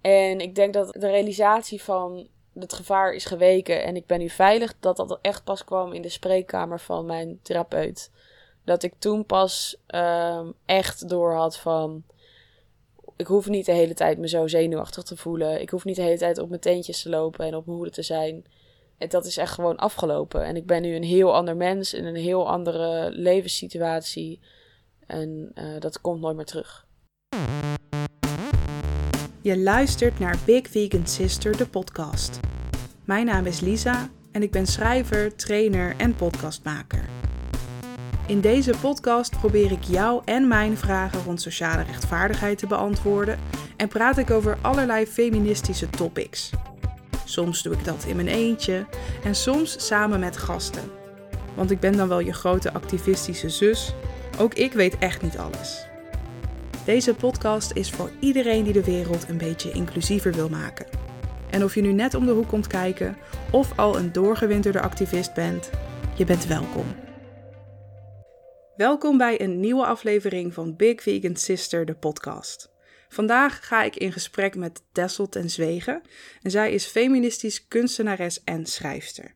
En ik denk dat de realisatie van het gevaar is geweken en ik ben nu veilig, dat dat echt pas kwam in de spreekkamer van mijn therapeut. Dat ik toen pas um, echt door had van. Ik hoef niet de hele tijd me zo zenuwachtig te voelen. Ik hoef niet de hele tijd op mijn teentjes te lopen en op mijn hoede te zijn. En dat is echt gewoon afgelopen. En ik ben nu een heel ander mens in een heel andere levenssituatie. En uh, dat komt nooit meer terug. Je luistert naar Big Vegan Sister, de podcast. Mijn naam is Lisa en ik ben schrijver, trainer en podcastmaker. In deze podcast probeer ik jou en mijn vragen rond sociale rechtvaardigheid te beantwoorden en praat ik over allerlei feministische topics. Soms doe ik dat in mijn eentje en soms samen met gasten. Want ik ben dan wel je grote activistische zus. Ook ik weet echt niet alles. Deze podcast is voor iedereen die de wereld een beetje inclusiever wil maken. En of je nu net om de hoek komt kijken of al een doorgewinterde activist bent, je bent welkom. Welkom bij een nieuwe aflevering van Big Vegan Sister, de podcast. Vandaag ga ik in gesprek met Tessel ten Zwegen en zij is feministisch kunstenares en schrijfster.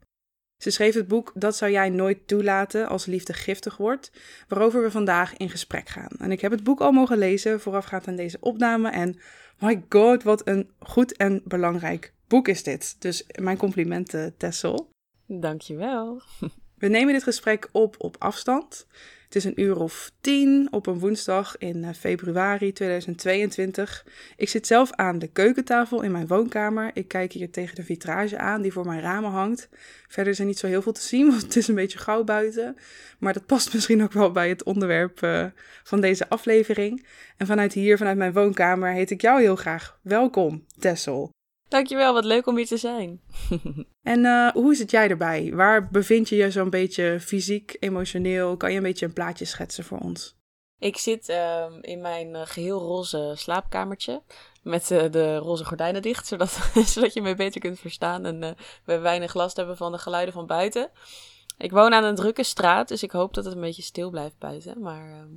Ze schreef het boek Dat zou jij nooit toelaten als liefde giftig wordt, waarover we vandaag in gesprek gaan. En ik heb het boek al mogen lezen voorafgaand aan deze opname en my god, wat een goed en belangrijk boek is dit. Dus mijn complimenten Tessel. Dankjewel. We nemen dit gesprek op op afstand. Het is een uur of tien op een woensdag in eh, februari 2022. Ik zit zelf aan de keukentafel in mijn woonkamer. Ik kijk hier tegen de vitrage aan die voor mijn ramen hangt. Verder is er niet zo heel veel te zien, want het is een beetje gauw buiten. Maar dat past misschien ook wel bij het onderwerp uh, van deze aflevering. En vanuit hier, vanuit mijn woonkamer, heet ik jou heel graag welkom, Tessel. Dankjewel, wat leuk om hier te zijn. en uh, hoe zit jij erbij? Waar bevind je je zo'n beetje fysiek, emotioneel? Kan je een beetje een plaatje schetsen voor ons? Ik zit uh, in mijn uh, geheel roze slaapkamertje. Met uh, de roze gordijnen dicht, zodat, zodat je me beter kunt verstaan. En we weinig last hebben van de geluiden van buiten. Ik woon aan een drukke straat, dus ik hoop dat het een beetje stil blijft buiten. Maar ehm,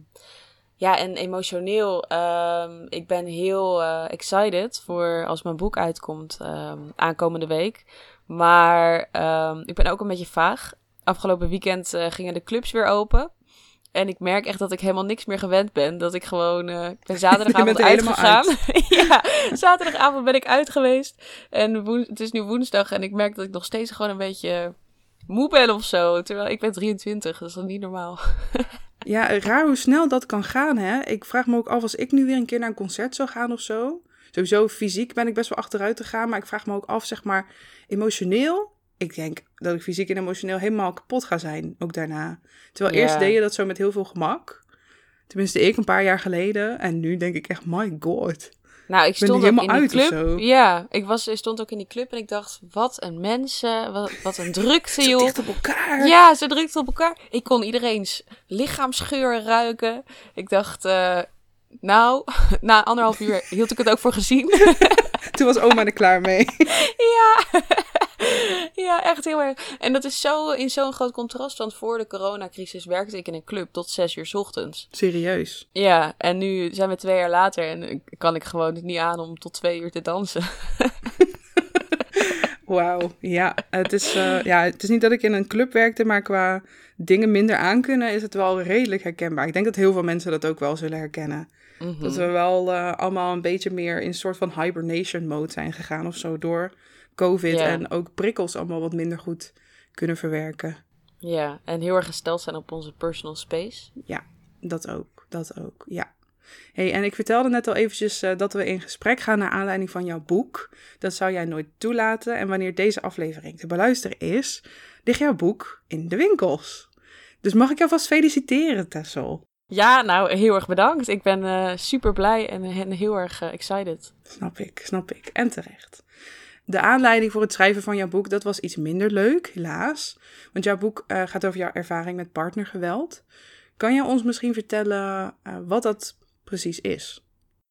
ja, en emotioneel. Um, ik ben heel uh, excited voor als mijn boek uitkomt um, aankomende week. Maar um, ik ben ook een beetje vaag. Afgelopen weekend uh, gingen de clubs weer open. En ik merk echt dat ik helemaal niks meer gewend ben. Dat ik gewoon. Uh, ik ben zaterdagavond uitgegaan. Uit. ja, zaterdagavond ben ik uit geweest. En het is nu woensdag. En ik merk dat ik nog steeds gewoon een beetje moe ben of zo. Terwijl ik ben 23. Dat is dan niet normaal. Ja, raar hoe snel dat kan gaan, hè? Ik vraag me ook af als ik nu weer een keer naar een concert zou gaan of zo. Sowieso fysiek ben ik best wel achteruit te gaan, maar ik vraag me ook af, zeg maar, emotioneel. Ik denk dat ik fysiek en emotioneel helemaal kapot ga zijn, ook daarna. Terwijl eerst deed je dat zo met heel veel gemak. Tenminste, ik een paar jaar geleden. En nu denk ik echt, my god. Nou, ik stond ook in die club. Ja, ik, was, ik stond ook in die club en ik dacht, wat een mensen, wat, wat een drukte, joh. dicht op elkaar. Ja, ze drukte op elkaar. Ik kon iedereen's lichaamsgeur ruiken. Ik dacht, uh, nou, na anderhalf uur hield ik het ook voor gezien. Toen was oma er klaar mee. ja. ja, echt heel erg. En dat is zo in zo'n groot contrast. Want voor de coronacrisis werkte ik in een club tot zes uur s ochtends. Serieus? Ja, en nu zijn we twee jaar later en kan ik gewoon het niet aan om tot twee uur te dansen. Wauw, ja. Het is, uh, ja. Het is niet dat ik in een club werkte, maar qua dingen minder aankunnen is het wel redelijk herkenbaar. Ik denk dat heel veel mensen dat ook wel zullen herkennen. Mm -hmm. Dat we wel uh, allemaal een beetje meer in een soort van hibernation mode zijn gegaan of zo door COVID en ook prikkels allemaal wat minder goed kunnen verwerken. Ja, en heel erg gesteld zijn op onze personal space. Ja, dat ook. Dat ook, ja. hey, en ik vertelde net al eventjes uh, dat we in gesprek gaan naar aanleiding van jouw boek. Dat zou jij nooit toelaten. En wanneer deze aflevering te beluisteren is, ligt jouw boek in de winkels. Dus mag ik jou vast feliciteren, Tessel? Ja, nou, heel erg bedankt. Ik ben uh, super blij en, en heel erg uh, excited. Snap ik, snap ik. En terecht. De aanleiding voor het schrijven van jouw boek, dat was iets minder leuk, helaas. Want jouw boek uh, gaat over jouw ervaring met partnergeweld. Kan je ons misschien vertellen wat dat precies is?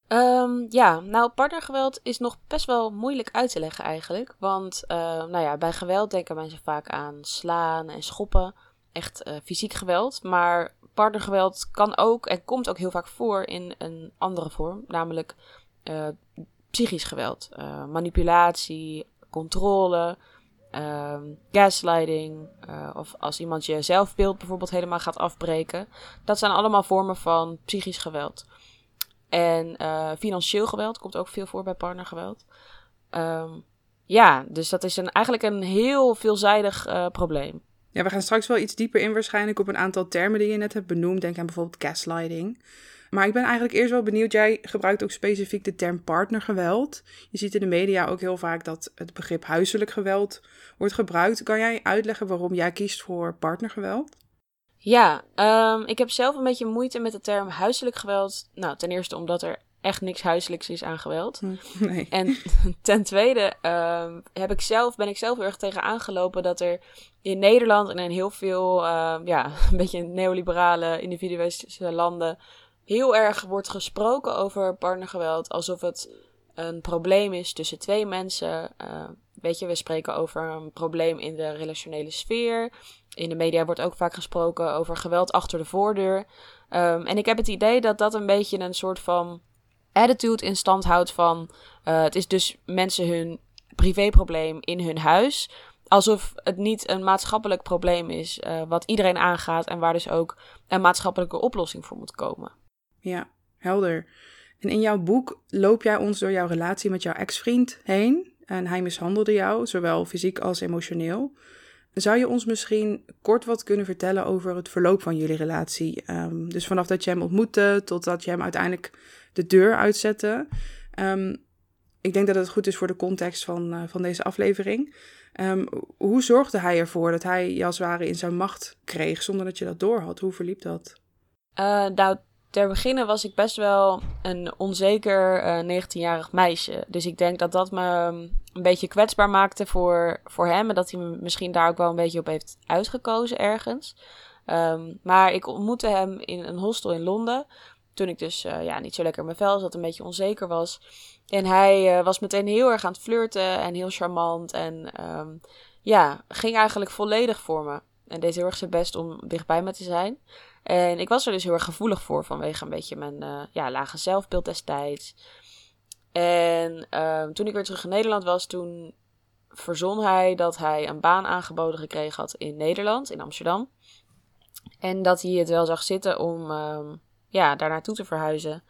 Um, ja, nou, partnergeweld is nog best wel moeilijk uit te leggen eigenlijk. Want nou ja, bij geweld denken mensen vaak aan slaan en schoppen. Echt fysiek geweld. Maar partnergeweld kan ook en komt ook heel vaak voor in een andere vorm. Namelijk psychisch geweld. manipulatie, controle, ehm, gaslighting. of als iemand je zelfbeeld bijvoorbeeld helemaal gaat afbreken. Dat zijn allemaal vormen van psychisch geweld. En financieel geweld komt ook veel voor bij partnergeweld. Um, ja, dus dat is een, eigenlijk een heel veelzijdig uh, probleem. Ja, we gaan straks wel iets dieper in waarschijnlijk op een aantal termen die je net hebt benoemd. Denk aan bijvoorbeeld gaslighting. Maar ik ben eigenlijk eerst wel benieuwd, jij gebruikt ook specifiek de term partnergeweld. Je ziet in de media ook heel vaak dat het begrip huiselijk geweld wordt gebruikt. Kan jij uitleggen waarom jij kiest voor partnergeweld? Ja, um, ik heb zelf een beetje moeite met de term huiselijk geweld. Nou, ten eerste omdat er echt niks huiselijks is aan geweld. Hm, nee. En ten tweede um, heb ik zelf, ben ik zelf heel erg tegen aangelopen dat er in Nederland en in heel veel, uh, ja, een beetje neoliberale, individualistische landen heel erg wordt gesproken over partnergeweld alsof het een probleem is tussen twee mensen. Uh, weet je, we spreken over een probleem in de relationele sfeer. In de media wordt ook vaak gesproken over geweld achter de voordeur. Um, en ik heb het idee dat dat een beetje een soort van attitude in stand houdt van uh, het is dus mensen hun privéprobleem in hun huis. Alsof het niet een maatschappelijk probleem is uh, wat iedereen aangaat en waar dus ook een maatschappelijke oplossing voor moet komen. Ja, helder. En in jouw boek loop jij ons door jouw relatie met jouw ex-vriend heen. En hij mishandelde jou, zowel fysiek als emotioneel. Zou je ons misschien kort wat kunnen vertellen over het verloop van jullie relatie? Um, dus vanaf dat je hem ontmoette totdat je hem uiteindelijk de deur uitzette. Um, ik denk dat het goed is voor de context van, uh, van deze aflevering. Um, hoe zorgde hij ervoor dat hij je als het ware in zijn macht kreeg zonder dat je dat doorhad? Hoe verliep dat? Uh, nou, ter beginne was ik best wel een onzeker uh, eh, 19-jarig meisje. Dus ik denk dat dat me een beetje kwetsbaar maakte voor, voor hem. En dat hij me misschien daar ook wel een beetje op heeft uitgekozen ergens. Maar ik ontmoette hem in een hostel in Londen. Toen ik dus uh, ja, niet zo lekker in mijn vel zat, een beetje onzeker was. En hij uh, was meteen heel erg aan het flirten en heel charmant. En um, ja, ging eigenlijk volledig voor me. En deed heel erg zijn best om dichtbij me te zijn. En ik was er dus heel erg gevoelig voor vanwege een beetje mijn uh, ja, lage zelfbeeld destijds. En uh, toen ik weer terug in Nederland was, toen verzon hij dat hij een baan aangeboden gekregen had in Nederland, in Amsterdam. En dat hij het wel zag zitten om um, ja, daar naartoe te verhuizen.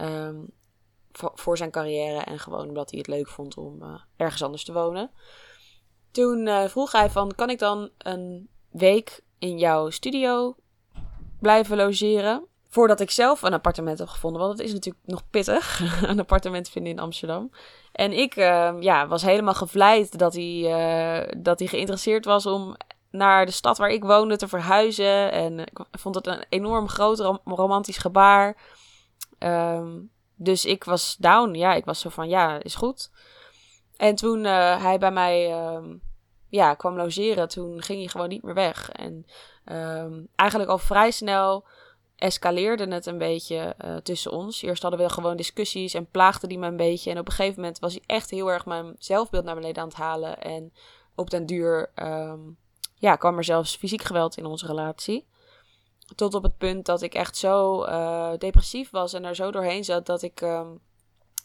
Um, voor zijn carrière en gewoon omdat hij het leuk vond om uh, ergens anders te wonen. Toen uh, vroeg hij van, kan ik dan een week in jouw studio blijven logeren? Voordat ik zelf een appartement heb gevonden. Want het is natuurlijk nog pittig, een appartement vinden in Amsterdam. En ik uh, ja, was helemaal gevleid dat hij, uh, dat hij geïnteresseerd was om naar de stad waar ik woonde te verhuizen. En ik vond het een enorm groot romantisch gebaar. Um, dus ik was down. Ja, ik was zo van, ja, is goed. En toen uh, hij bij mij uh, ja, kwam logeren, toen ging hij gewoon niet meer weg. En um, eigenlijk al vrij snel escaleerde het een beetje uh, tussen ons. Eerst hadden we gewoon discussies en plaagde die me een beetje. En op een gegeven moment was hij echt heel erg mijn zelfbeeld naar beneden aan het halen. En op den duur ja, kwam er zelfs fysiek geweld in onze relatie. Tot op het punt dat ik echt zo uh, depressief was en er zo doorheen zat dat ik um,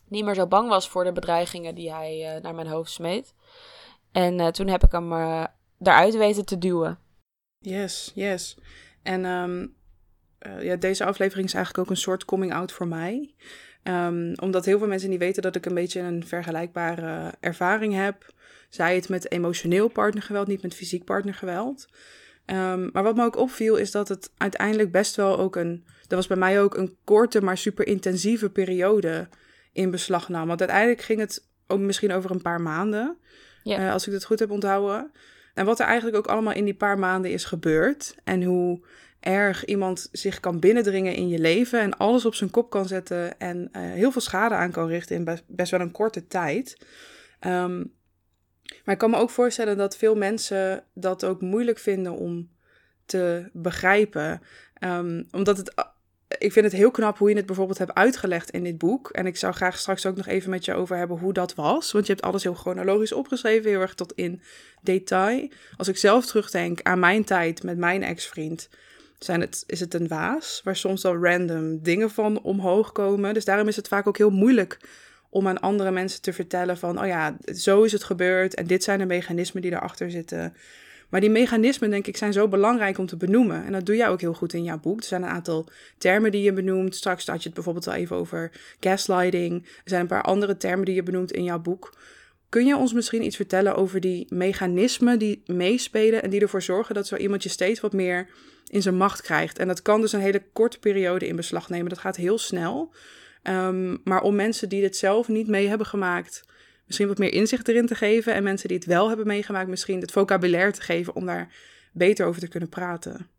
niet meer zo bang was voor de bedreigingen die hij uh, naar mijn hoofd smeet. En uh, toen heb ik hem daaruit weten te duwen. Yes, yes. En um, ja, deze aflevering is eigenlijk ook een soort coming out voor mij. Um, omdat heel veel mensen niet weten dat ik een beetje een vergelijkbare ervaring heb. Zij het met emotioneel partnergeweld, niet met fysiek partnergeweld. Um, maar wat me ook opviel is dat het uiteindelijk best wel ook een. Dat was bij mij ook een korte, maar super intensieve periode in beslag nam. Want uiteindelijk ging het ook misschien over een paar maanden. Uh, als ik het goed heb onthouden. En wat er eigenlijk ook allemaal in die paar maanden is gebeurd. En hoe erg iemand zich kan binnendringen in je leven. En alles op zijn kop kan zetten. En uh, heel veel schade aan kan richten in best, best wel een korte tijd. Um, maar ik kan me ook voorstellen dat veel mensen dat ook moeilijk vinden om te begrijpen. Um, omdat het. Ik vind het heel knap hoe je het bijvoorbeeld hebt uitgelegd in dit boek. En ik zou graag straks ook nog even met je over hebben hoe dat was. Want je hebt alles heel chronologisch opgeschreven, heel erg tot in detail. Als ik zelf terugdenk aan mijn tijd met mijn ex-vriend, zijn het, is het een waas waar soms al random dingen van omhoog komen. Dus daarom is het vaak ook heel moeilijk om aan andere mensen te vertellen van, oh ja, zo is het gebeurd en dit zijn de mechanismen die erachter zitten. Maar die mechanismen, denk ik, zijn zo belangrijk om te benoemen. En dat doe jij ook heel goed in jouw boek. Er zijn een aantal termen die je benoemt. Straks had je het bijvoorbeeld al even over gaslighting. Er zijn een paar andere termen die je benoemt in jouw boek. Kun je ons misschien iets vertellen over die mechanismen die meespelen en die ervoor zorgen dat zo iemand je steeds wat meer in zijn macht krijgt? En dat kan dus een hele korte periode in beslag nemen. Dat gaat heel snel. Um, maar om mensen die dit zelf niet mee hebben gemaakt, misschien wat meer inzicht erin te geven. En mensen die het wel hebben meegemaakt, misschien het vocabulaire te geven om daar beter over te kunnen praten.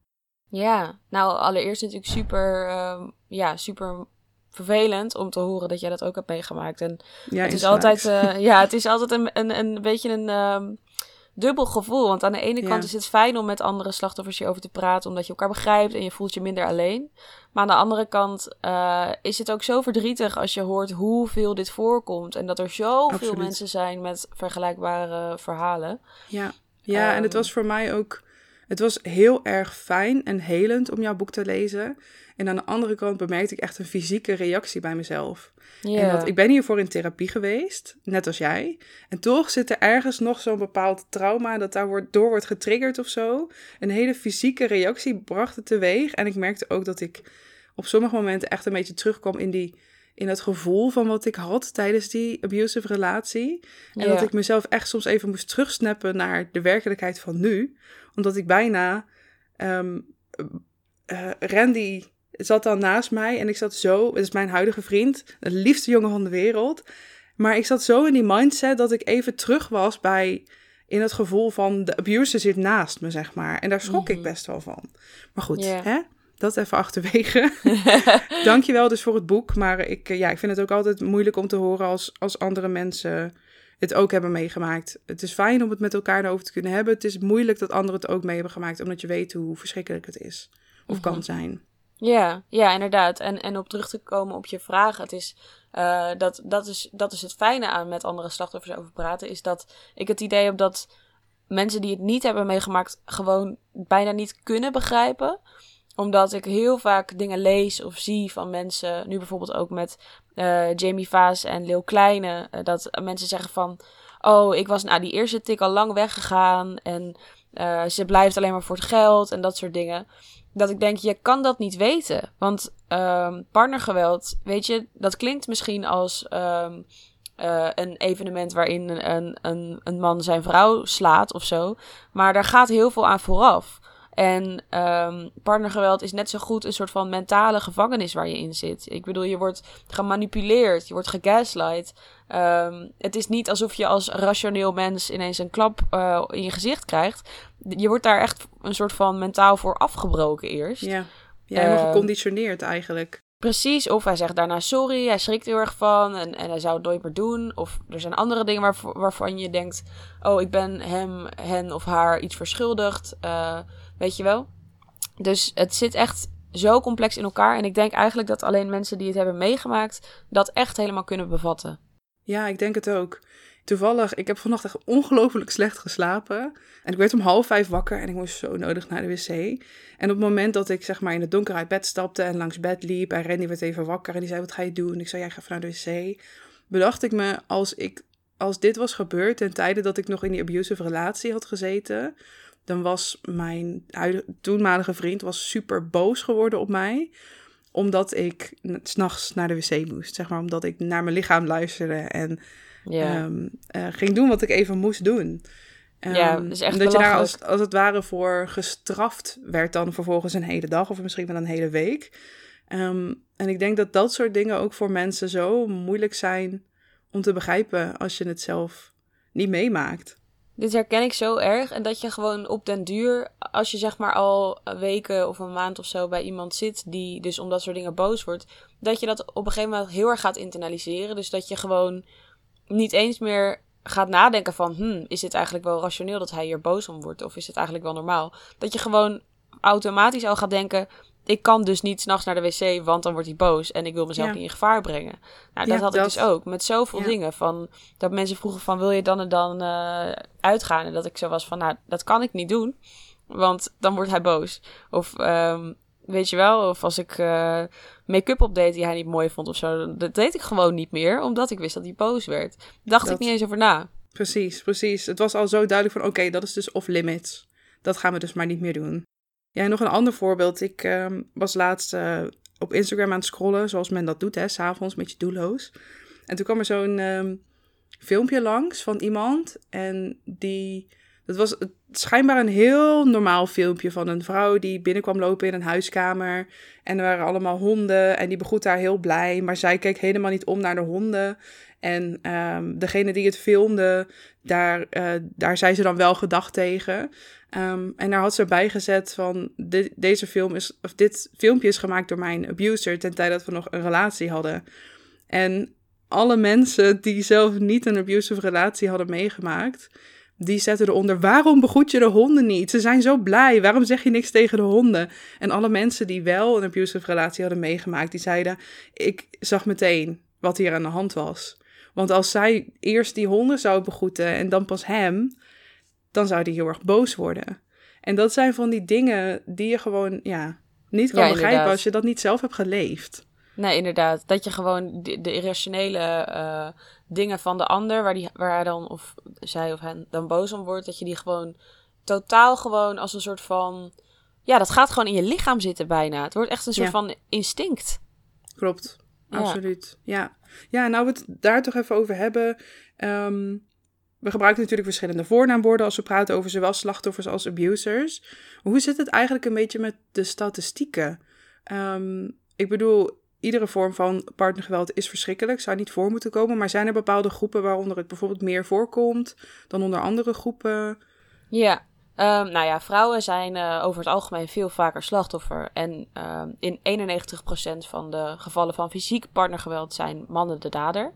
Ja, nou allereerst natuurlijk super, uh, ja, super vervelend om te horen dat jij dat ook hebt meegemaakt. En ja, het is altijd, uh, ja, het is altijd een, een, een beetje een um, dubbel gevoel. Want aan de ene kant is het fijn om met andere slachtoffers hierover te praten, omdat je elkaar begrijpt en je voelt je minder alleen. Maar aan de andere kant uh, is het ook zo verdrietig als je hoort hoeveel dit voorkomt. En dat er zoveel Absoluut. mensen zijn met vergelijkbare verhalen. Ja, ja um, en het was voor mij ook. Het was heel erg fijn en helend om jouw boek te lezen. En aan de andere kant bemerkte ik echt een fysieke reactie bij mezelf. Yeah. En dat, ik ben hiervoor in therapie geweest, net als jij. En toch zit er ergens nog zo'n bepaald trauma dat daar wordt, door wordt getriggerd of zo. Een hele fysieke reactie bracht het teweeg. En ik merkte ook dat ik op sommige momenten echt een beetje terugkwam in die in het gevoel van wat ik had tijdens die abusive relatie. En dat ik mezelf echt soms even moest terugsnappen naar de werkelijkheid van nu. Omdat ik bijna um, uh, Randy zat dan naast mij en ik zat zo, het is mijn huidige vriend, de liefste jongen van de wereld. Maar ik zat zo in die mindset dat ik even terug was bij, in het gevoel van de abuser zit naast me, zeg maar. En daar schrok ik mhm. best wel van. Maar goed, hè? dat even achterwege. Dankjewel dus voor het boek. Maar ik, ja, ik vind het ook altijd moeilijk om te horen als, als andere mensen het ook hebben meegemaakt. Het is fijn om het met elkaar erover te kunnen hebben. Het is moeilijk dat anderen het ook mee hebben gemaakt, omdat je weet hoe verschrikkelijk het is of kan mhm. zijn. Ja, ja, inderdaad. En, en op terug te komen op je vraag, het is, uh, dat, dat, is, dat is het fijne aan met andere slachtoffers over praten, is dat ik het idee heb dat mensen die het niet hebben meegemaakt gewoon bijna niet kunnen begrijpen omdat ik heel vaak dingen lees of zie van mensen. Nu bijvoorbeeld ook met uh, Jamie Vaas en Leeuw Kleine. Uh, dat mensen zeggen van. Oh, ik was na die eerste tik al lang weggegaan. En uh, ze blijft alleen maar voor het geld en dat soort dingen dat ik denk, je kan dat niet weten. Want um, partnergeweld, weet je, dat klinkt misschien als uh, een evenement waarin een, een, een man zijn vrouw slaat of zo. Maar daar gaat heel veel aan vooraf. En um, partnergeweld is net zo goed een soort van mentale gevangenis waar je in zit. Ik bedoel, je wordt gemanipuleerd, je wordt gegaslight. Um, het is niet alsof je als rationeel mens ineens een klap uh, in je gezicht krijgt. Je wordt daar echt een soort van mentaal voor afgebroken eerst. Ja, ja helemaal uh, geconditioneerd eigenlijk. Precies, of hij zegt daarna sorry, hij schrikt heel erg van en, en hij zou het nooit meer doen. Of er zijn andere dingen waar, waarvan je denkt, oh ik ben hem, hen of haar iets verschuldigd. Uh, weet je wel? Dus het zit echt zo complex in elkaar. En ik denk eigenlijk dat alleen mensen die het hebben meegemaakt dat echt helemaal kunnen bevatten. Ja, ik denk het ook. Toevallig, ik heb vannacht echt ongelooflijk slecht geslapen. En ik werd om half vijf wakker en ik moest zo nodig naar de wc. En op het moment dat ik zeg maar in het donker uit bed stapte en langs bed liep en Randy werd even wakker en die zei, wat ga je doen? En ik zei, ja, ik ga even naar de wc. Bedacht ik me, als, ik, als dit was gebeurd ten tijde dat ik nog in die abusive relatie had gezeten, dan was mijn toenmalige vriend was super boos geworden op mij omdat ik s'nachts naar de wc moest. Zeg maar, omdat ik naar mijn lichaam luisterde en ja. um, uh, ging doen wat ik even moest doen. Um, ja, echt dat je daar als, als het ware voor gestraft werd dan vervolgens een hele dag of misschien wel een hele week. Um, en ik denk dat dat soort dingen ook voor mensen zo moeilijk zijn om te begrijpen als je het zelf niet meemaakt. Dit herken ik zo erg. En dat je gewoon op den duur, als je zeg maar al weken of een maand of zo bij iemand zit die dus om dat soort dingen boos wordt, dat je dat op een gegeven moment heel erg gaat internaliseren. Dus dat je gewoon niet eens meer gaat nadenken van, hmm, is dit eigenlijk wel rationeel dat hij hier boos om wordt? Of is het eigenlijk wel normaal? Dat je gewoon automatisch al gaat denken, ik kan dus niet s'nachts naar de wc, want dan wordt hij boos en ik wil mezelf niet in gevaar brengen. Nou, dat had ik dus ook met zoveel dingen. Van, dat mensen vroegen van, wil je dan en dan uh, uitgaan? En dat ik zo was van, nou, dat kan ik niet doen, want dan wordt hij boos. Of um, Weet je wel? Of als ik uh, make-up opdeed die hij niet mooi vond of zo. Dat deed ik gewoon niet meer, omdat ik wist dat hij boos werd. Dacht ik niet eens over na. Precies, precies. Het was al zo duidelijk van, oké, dat is dus off-limits. Dat gaan we dus maar niet meer doen. Ja, nog een ander voorbeeld. Ik uh, was laatst uh, op Instagram aan het scrollen, zoals men dat doet, hè, s'avonds met je doelloos. En toen kwam er zo'n um, filmpje langs van iemand en die dat was schijnbaar een heel normaal filmpje van een vrouw die binnenkwam lopen in een huiskamer. En er waren allemaal honden en die begroet daar heel blij. Maar zij keek helemaal niet om naar de honden. En um, degene die het filmde, daar, uh, daar zei ze dan wel gedacht tegen. Um, en daar had ze bijgezet van, deze film is, of dit filmpje is gemaakt door mijn abuser ten tijde dat we nog een relatie hadden. En alle mensen die zelf niet een abusive relatie hadden meegemaakt, die zetten eronder: waarom begroet je de honden niet? Ze zijn zo blij. Waarom zeg je niks tegen de honden? En alle mensen die wel een abusive relatie hadden meegemaakt, die zeiden: ik zag meteen wat hier aan de hand was. Want als zij eerst die honden zou begroeten en dan pas hem, dan zou die heel erg boos worden. En dat zijn van die dingen die je gewoon ja, niet kan begrijpen als je dat niet zelf hebt geleefd. Nee, inderdaad. Dat je gewoon de, de irrationele uh, dingen van de ander, waar, die, waar hij dan, of zij of hij dan boos om wordt, dat je die gewoon totaal gewoon als een soort van. Ja, dat gaat gewoon in je lichaam zitten bijna. Het wordt echt een soort van instinct. Klopt, absoluut. Ja. ja, nou we het daar toch even over hebben. Um, we gebruiken natuurlijk verschillende voornaamwoorden als we praten over zowel slachtoffers als abusers. Hoe zit het eigenlijk een beetje met de statistieken? Um, ik bedoel, iedere vorm van partnergeweld is verschrikkelijk, zou niet voor moeten komen. Maar zijn er bepaalde groepen waaronder het bijvoorbeeld meer voorkomt dan onder andere groepen? Ja, um, nou ja, vrouwen zijn uh, over het algemeen veel vaker slachtoffer. En um, in 91% van de gevallen van fysiek partnergeweld zijn mannen de dader.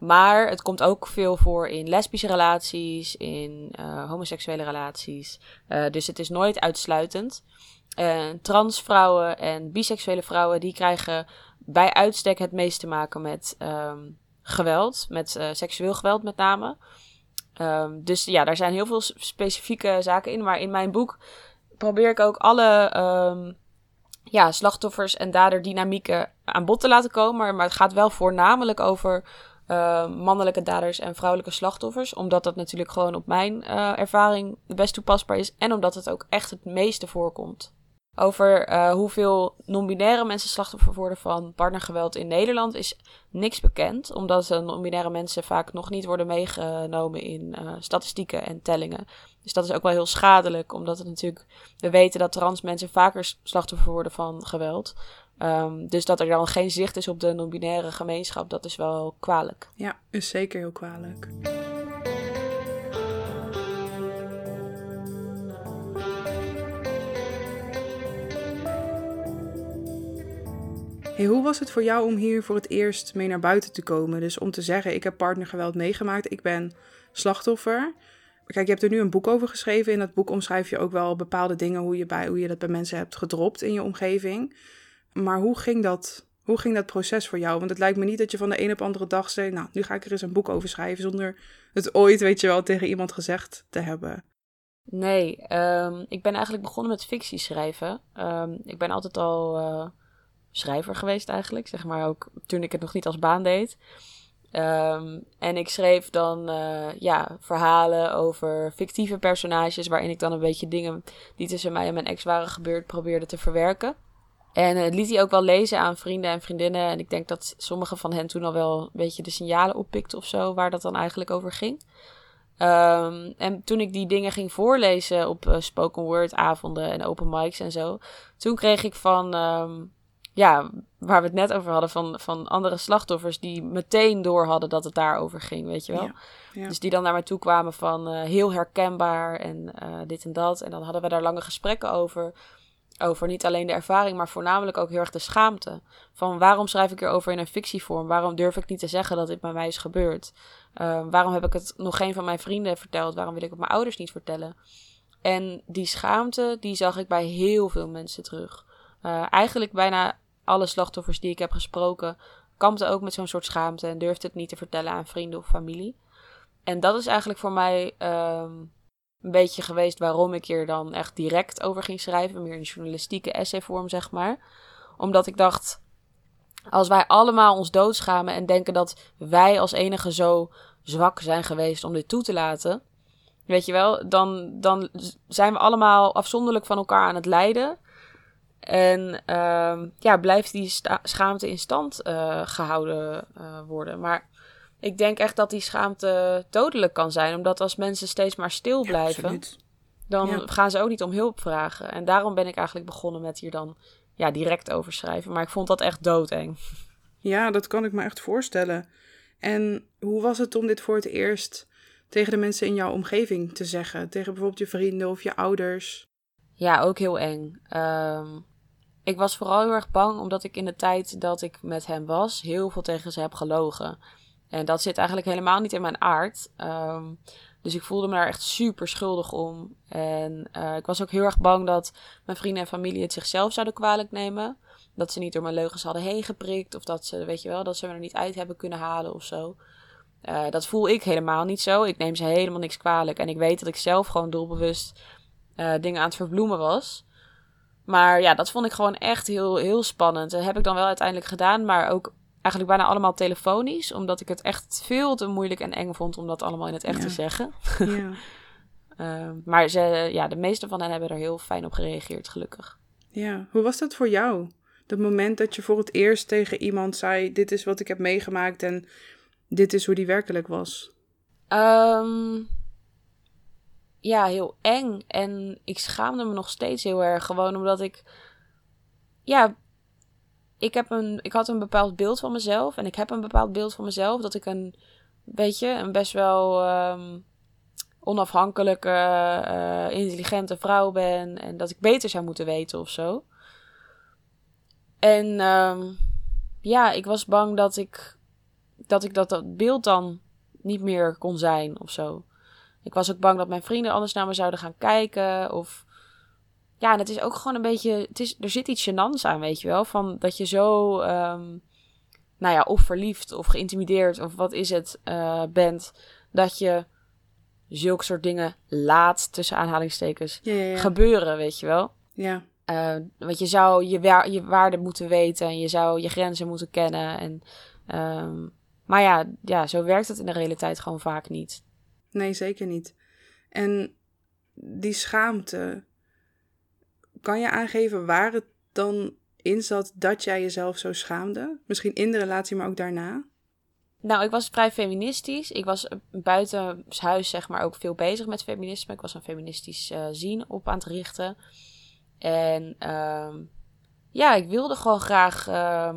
Maar het komt ook veel voor in lesbische relaties, in uh, homoseksuele relaties. Uh, dus het is nooit uitsluitend. transvrouwen en biseksuele vrouwen die krijgen bij uitstek het meest te maken met um, geweld, met seksueel geweld met name. Um, dus ja, daar zijn heel veel specifieke zaken in. Maar in mijn boek probeer ik ook alle um, ja, slachtoffers en daderdynamieken aan bod te laten komen. Maar het gaat wel voornamelijk over uh, mannelijke daders en vrouwelijke slachtoffers. Omdat dat natuurlijk gewoon op mijn uh, ervaring het best toepasbaar is. En omdat het ook echt het meeste voorkomt. Over uh, hoeveel non-binaire mensen slachtoffer worden van partnergeweld in Nederland is niks bekend. Omdat non-binaire mensen vaak nog niet worden meegenomen in statistieken en tellingen. Dus dat is ook wel heel schadelijk. Omdat het natuurlijk, we weten dat trans mensen vaker slachtoffer worden van geweld. Um, dus dat er dan geen zicht is op de non-binaire gemeenschap, dat is wel kwalijk. Ja, is zeker heel kwalijk. Hey, hoe was het voor jou om hier voor het eerst mee naar buiten te komen? Dus om te zeggen, ik heb partnergeweld meegemaakt, ik ben slachtoffer. Kijk, je hebt er nu een boek over geschreven. In dat boek omschrijf je ook wel bepaalde dingen, hoe je, bij, hoe je dat bij mensen hebt gedropt in je omgeving. Maar hoe ging, dat, hoe ging dat proces voor jou? Want het lijkt me niet dat je van de een op andere dag zei, nou, nu ga ik er eens een boek over schrijven, zonder het ooit, weet je wel, tegen iemand gezegd te hebben. Nee, um, ik ben eigenlijk begonnen met fictie schrijven. Um, ik ben altijd al... Uh schrijver geweest eigenlijk. Zeg maar ook toen ik het nog niet als baan deed. Um, en ik schreef dan uh, ja, verhalen over fictieve personages. Waarin ik dan een beetje dingen die tussen mij en mijn ex waren gebeurd probeerde te verwerken. En het liet hij ook wel lezen aan vrienden en vriendinnen. En ik denk dat sommige van hen toen al wel een beetje de signalen oppikten of zo. Waar dat dan eigenlijk over ging. Um, en toen ik die dingen ging voorlezen op uh, spoken word avonden en open mics en zo. Toen kreeg ik van um, ja, waar we het net over hadden van, van andere slachtoffers die meteen door hadden dat het daarover ging, weet je wel. Ja, Dus die dan naar mij toe kwamen van uh, heel herkenbaar en uh, dit en dat. En dan hadden we daar lange gesprekken over. Over niet alleen de ervaring, maar voornamelijk ook heel erg de schaamte. Van waarom schrijf ik erover in een fictievorm? Waarom durf ik niet te zeggen dat dit bij mij is gebeurd? Uh, waarom heb ik het nog geen van mijn vrienden verteld? Waarom wil ik het mijn ouders niet vertellen? En die schaamte, die zag ik bij heel veel mensen terug. Uh, eigenlijk bijna alle slachtoffers die ik heb gesproken kampten ook met zo'n soort schaamte en durfde het niet te vertellen aan vrienden of familie. En dat is eigenlijk voor mij um, een beetje geweest waarom ik hier dan echt direct over ging schrijven. Meer in journalistieke essayvorm, zeg maar. Omdat ik dacht, als wij allemaal ons doodschamen en denken dat wij als enige zo zwak zijn geweest om dit toe te laten. Weet je wel, dan, dan zijn we allemaal afzonderlijk van elkaar aan het lijden. En uh, ja, blijft die schaamte in stand uh, gehouden uh, worden. Maar ik denk echt dat die schaamte dodelijk kan zijn. Omdat als mensen steeds maar stil blijven, ja, dan gaan ze ook niet om hulp vragen. En daarom ben ik eigenlijk begonnen met hier dan ja, direct over schrijven. Maar ik vond dat echt doodeng. Ja, dat kan ik me echt voorstellen. En hoe was het om dit voor het eerst tegen de mensen in jouw omgeving te zeggen? Tegen bijvoorbeeld je vrienden of je ouders? Ja, ook heel eng. Um, ik was vooral heel erg bang omdat ik in de tijd dat ik met hem was, heel veel tegen ze heb gelogen. En dat zit eigenlijk helemaal niet in mijn aard. Um, dus ik voelde me daar echt super schuldig om. En uh, ik was ook heel erg bang dat mijn vrienden en familie het zichzelf zouden kwalijk nemen. Dat ze niet door mijn leugens hadden heen geprikt. Of dat ze, weet je wel, dat ze me er niet uit hebben kunnen halen of zo. Uh, dat voel ik helemaal niet zo. Ik neem ze helemaal niks kwalijk. En ik weet dat ik zelf gewoon doelbewust uh, dingen aan het verbloemen was. Maar ja, dat vond ik gewoon echt heel, heel spannend. Dat heb ik dan wel uiteindelijk gedaan, maar ook eigenlijk bijna allemaal telefonisch. Omdat ik het echt veel te moeilijk en eng vond om dat allemaal in het echt te zeggen. Ja. uh, maar ze, ja, de meeste van hen hebben er heel fijn op gereageerd, gelukkig. Ja, hoe was dat voor jou? Dat moment dat je voor het eerst tegen iemand zei: Dit is wat ik heb meegemaakt en dit is hoe die werkelijk was? Um, ja, heel eng. En ik schaamde me nog steeds heel erg. Gewoon omdat ik. Ja, ik, heb een, ik had een bepaald beeld van mezelf. En ik heb een bepaald beeld van mezelf. Dat ik een beetje een best wel um, onafhankelijke, uh, intelligente vrouw ben. En dat ik beter zou moeten weten of zo. En um, ja, ik was bang dat ik dat, ik dat, dat beeld dan niet meer kon zijn of zo. Ik was ook bang dat mijn vrienden anders naar me zouden gaan kijken. Of ja, en het is ook gewoon een beetje. Het is, er zit iets gênants aan, weet je wel. Van dat je zo. Um, nou ja, of verliefd of geïntimideerd of wat is het uh, bent. Dat je zulke soort dingen laat, tussen aanhalingstekens, ja, ja, ja. gebeuren, weet je wel. Ja. Uh, want je zou je, wa je waarde moeten weten en je zou je grenzen moeten kennen. En, um, maar ja, ja, zo werkt het in de realiteit gewoon vaak niet. Nee, zeker niet. En die schaamte, kan je aangeven waar het dan in zat dat jij jezelf zo schaamde? Misschien in de relatie, maar ook daarna? Nou, ik was vrij feministisch. Ik was buiten huis, zeg maar, ook veel bezig met feminisme. Ik was een feministisch uh, zien op aan het richten. En uh, ja, ik wilde gewoon graag uh,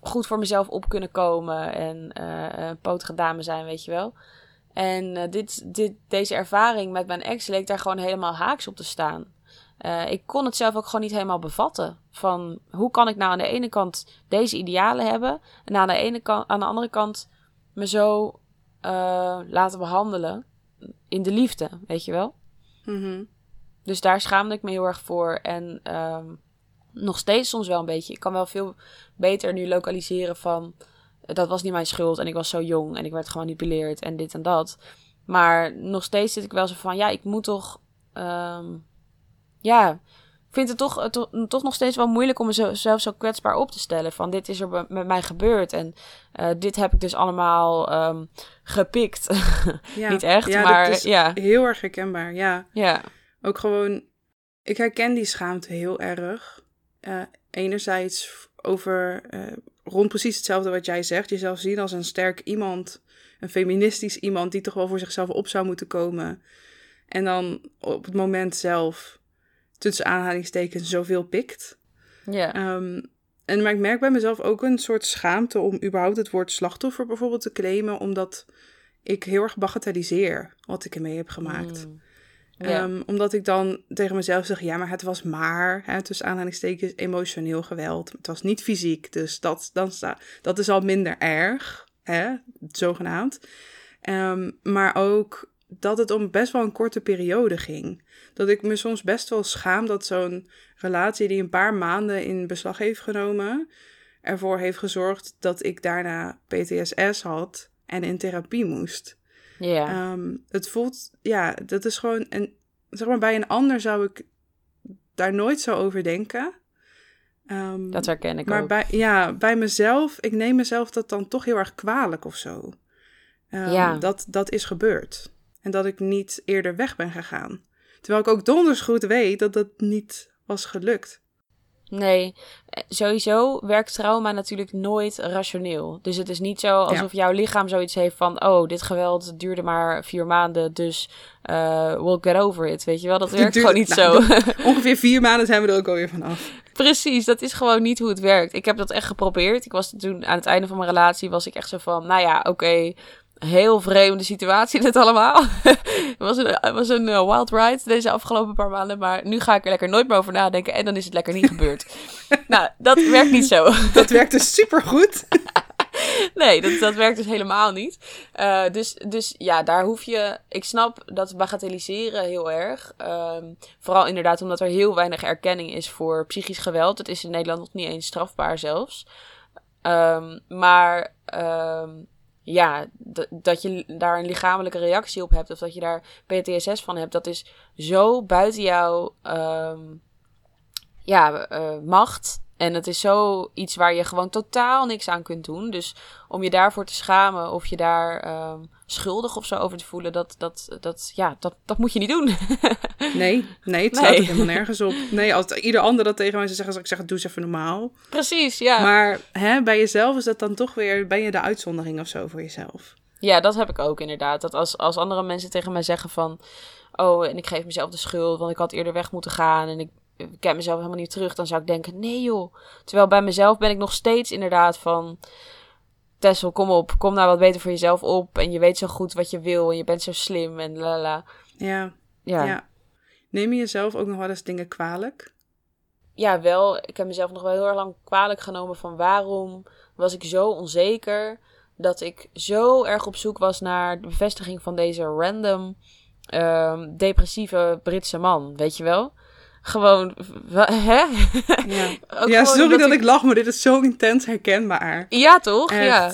goed voor mezelf op kunnen komen en uh, een potige dame zijn, weet je wel. En dit, dit, deze ervaring met mijn ex leek daar gewoon helemaal haaks op te staan. Uh, ik kon het zelf ook gewoon niet helemaal bevatten. Van hoe kan ik nou aan de ene kant deze idealen hebben. En aan de, ene kant, aan de andere kant me zo uh, laten behandelen. In de liefde, weet je wel. Mm -hmm. Dus daar schaamde ik me heel erg voor. En um, nog steeds soms wel een beetje. Ik kan wel veel beter nu lokaliseren van dat was niet mijn schuld en ik was zo jong en ik werd gemanipuleerd en dit en dat. Maar nog steeds zit ik wel zo van, ja, ik moet toch, um, ja, ik vind het toch, to toch nog steeds wel moeilijk om mezelf zo kwetsbaar op te stellen. Van dit is er met mij gebeurd en uh, dit heb ik dus allemaal um, gepikt. Ja, niet echt, ja, maar is ja. Heel erg herkenbaar, ja. Ja. Ook gewoon, ik herken die schaamte heel erg. Uh, enerzijds over rond precies hetzelfde wat jij zegt. Jezelf zien als een sterk iemand, een feministisch iemand die toch wel voor zichzelf op zou moeten komen. En dan op het moment zelf, tussen aanhalingstekens, zoveel pikt. Ja. Um, en maar ik merk bij mezelf ook een soort schaamte om überhaupt het woord slachtoffer bijvoorbeeld te claimen, omdat ik heel erg bagatelliseer wat ik ermee heb gemaakt. Mm. Ja. Um, omdat ik dan tegen mezelf zeg, ja, maar het was maar, hè, tussen aanhalingstekens, emotioneel geweld. Het was niet fysiek, dus dat, dan sta, dat is al minder erg, hè, zogenaamd. Um, maar ook dat het om best wel een korte periode ging. Dat ik me soms best wel schaam dat zo'n relatie die een paar maanden in beslag heeft genomen, ervoor heeft gezorgd dat ik daarna PTSS had en in therapie moest. Ja. Ehm, het voelt, ja, dat is gewoon, en zeg maar, bij een ander zou ik daar nooit zo over denken. Ehm, dat herken ik maar ook. bij, ja, bij mezelf, ik neem mezelf dat dan toch heel erg kwalijk of zo. Ehm, Ja. dat, dat is gebeurd. En dat ik niet eerder weg ben gegaan. Terwijl ik ook donders goed weet dat dat niet was gelukt. Nee, eh, sowieso werkt trauma natuurlijk nooit rationeel. Dus het is niet zo alsof jouw lichaam zoiets heeft van... oh, dit geweld duurde maar vier maanden, dus eh we'll get over it. Weet je wel, dat werkt gewoon niet nou, zo. Ongeveer vier maanden zijn we er ook alweer vanaf. Precies, dat is gewoon niet hoe het werkt. Ik heb dat echt geprobeerd. Ik was toen aan het einde van mijn relatie was ik echt zo van, nou ja, oké, heel vreemde situatie dit allemaal. het was een, het was een eh, wild ride deze afgelopen paar maanden, maar nu ga ik er lekker nooit meer over nadenken en dan is het lekker niet gebeurd. nou, dat werkt niet zo. Dat werkte supergoed. nee, dat, dat werkt dus helemaal niet. Eh, dus, dus ja, daar hoef je. Ik snap dat bagatelliseren heel erg. Ehm, vooral inderdaad omdat er heel weinig erkenning is voor psychisch geweld. Het is in Nederland nog niet eens strafbaar zelfs. Ehm, maar ehm, ja, dat je daar een lichamelijke reactie op hebt of dat je daar PTSS van hebt, dat is zo buiten jouw ehm, ja, eh, macht. En het is zo iets waar je gewoon totaal niks aan kunt doen. Dus om je daarvoor te schamen of je daar ehm, schuldig of zo over te voelen, dat, dat, dat, ja, dat, dat moet je niet doen. Nee, nee, het staat Nee. helemaal nergens op. Nee, als ieder ander dat tegen mij zou zeggen, zou ik zeggen, doe eens even normaal. Precies, ja. Maar hè, bij jezelf is dat dan toch weer, ben je de uitzondering of zo voor jezelf? Ja, dat heb ik ook inderdaad. Dat als, als andere mensen tegen mij zeggen van... Oh, en ik geef mezelf de schuld, want ik had eerder weg moeten gaan... en ik, ik ken mezelf helemaal niet terug... dan zou ik denken, nee joh. Terwijl bij mezelf ben ik nog steeds inderdaad van... Tessel, kom op, kom nou wat beter voor jezelf op... en je weet zo goed wat je wil en je bent zo slim en la la. Ja, Ja. ja. Neem je jezelf ook nog wel eens dingen kwalijk? ja, wel. Ik heb mezelf nog wel heel erg lang kwalijk genomen van waarom was ik zo onzeker dat ik zo erg op zoek was naar de bevestiging van deze random ehm, depressieve Britse man, weet je wel? Gewoon, hè? Ja, ja sorry dat ik lach, maar dit is zo intens herkenbaar. Ja, toch? Ja.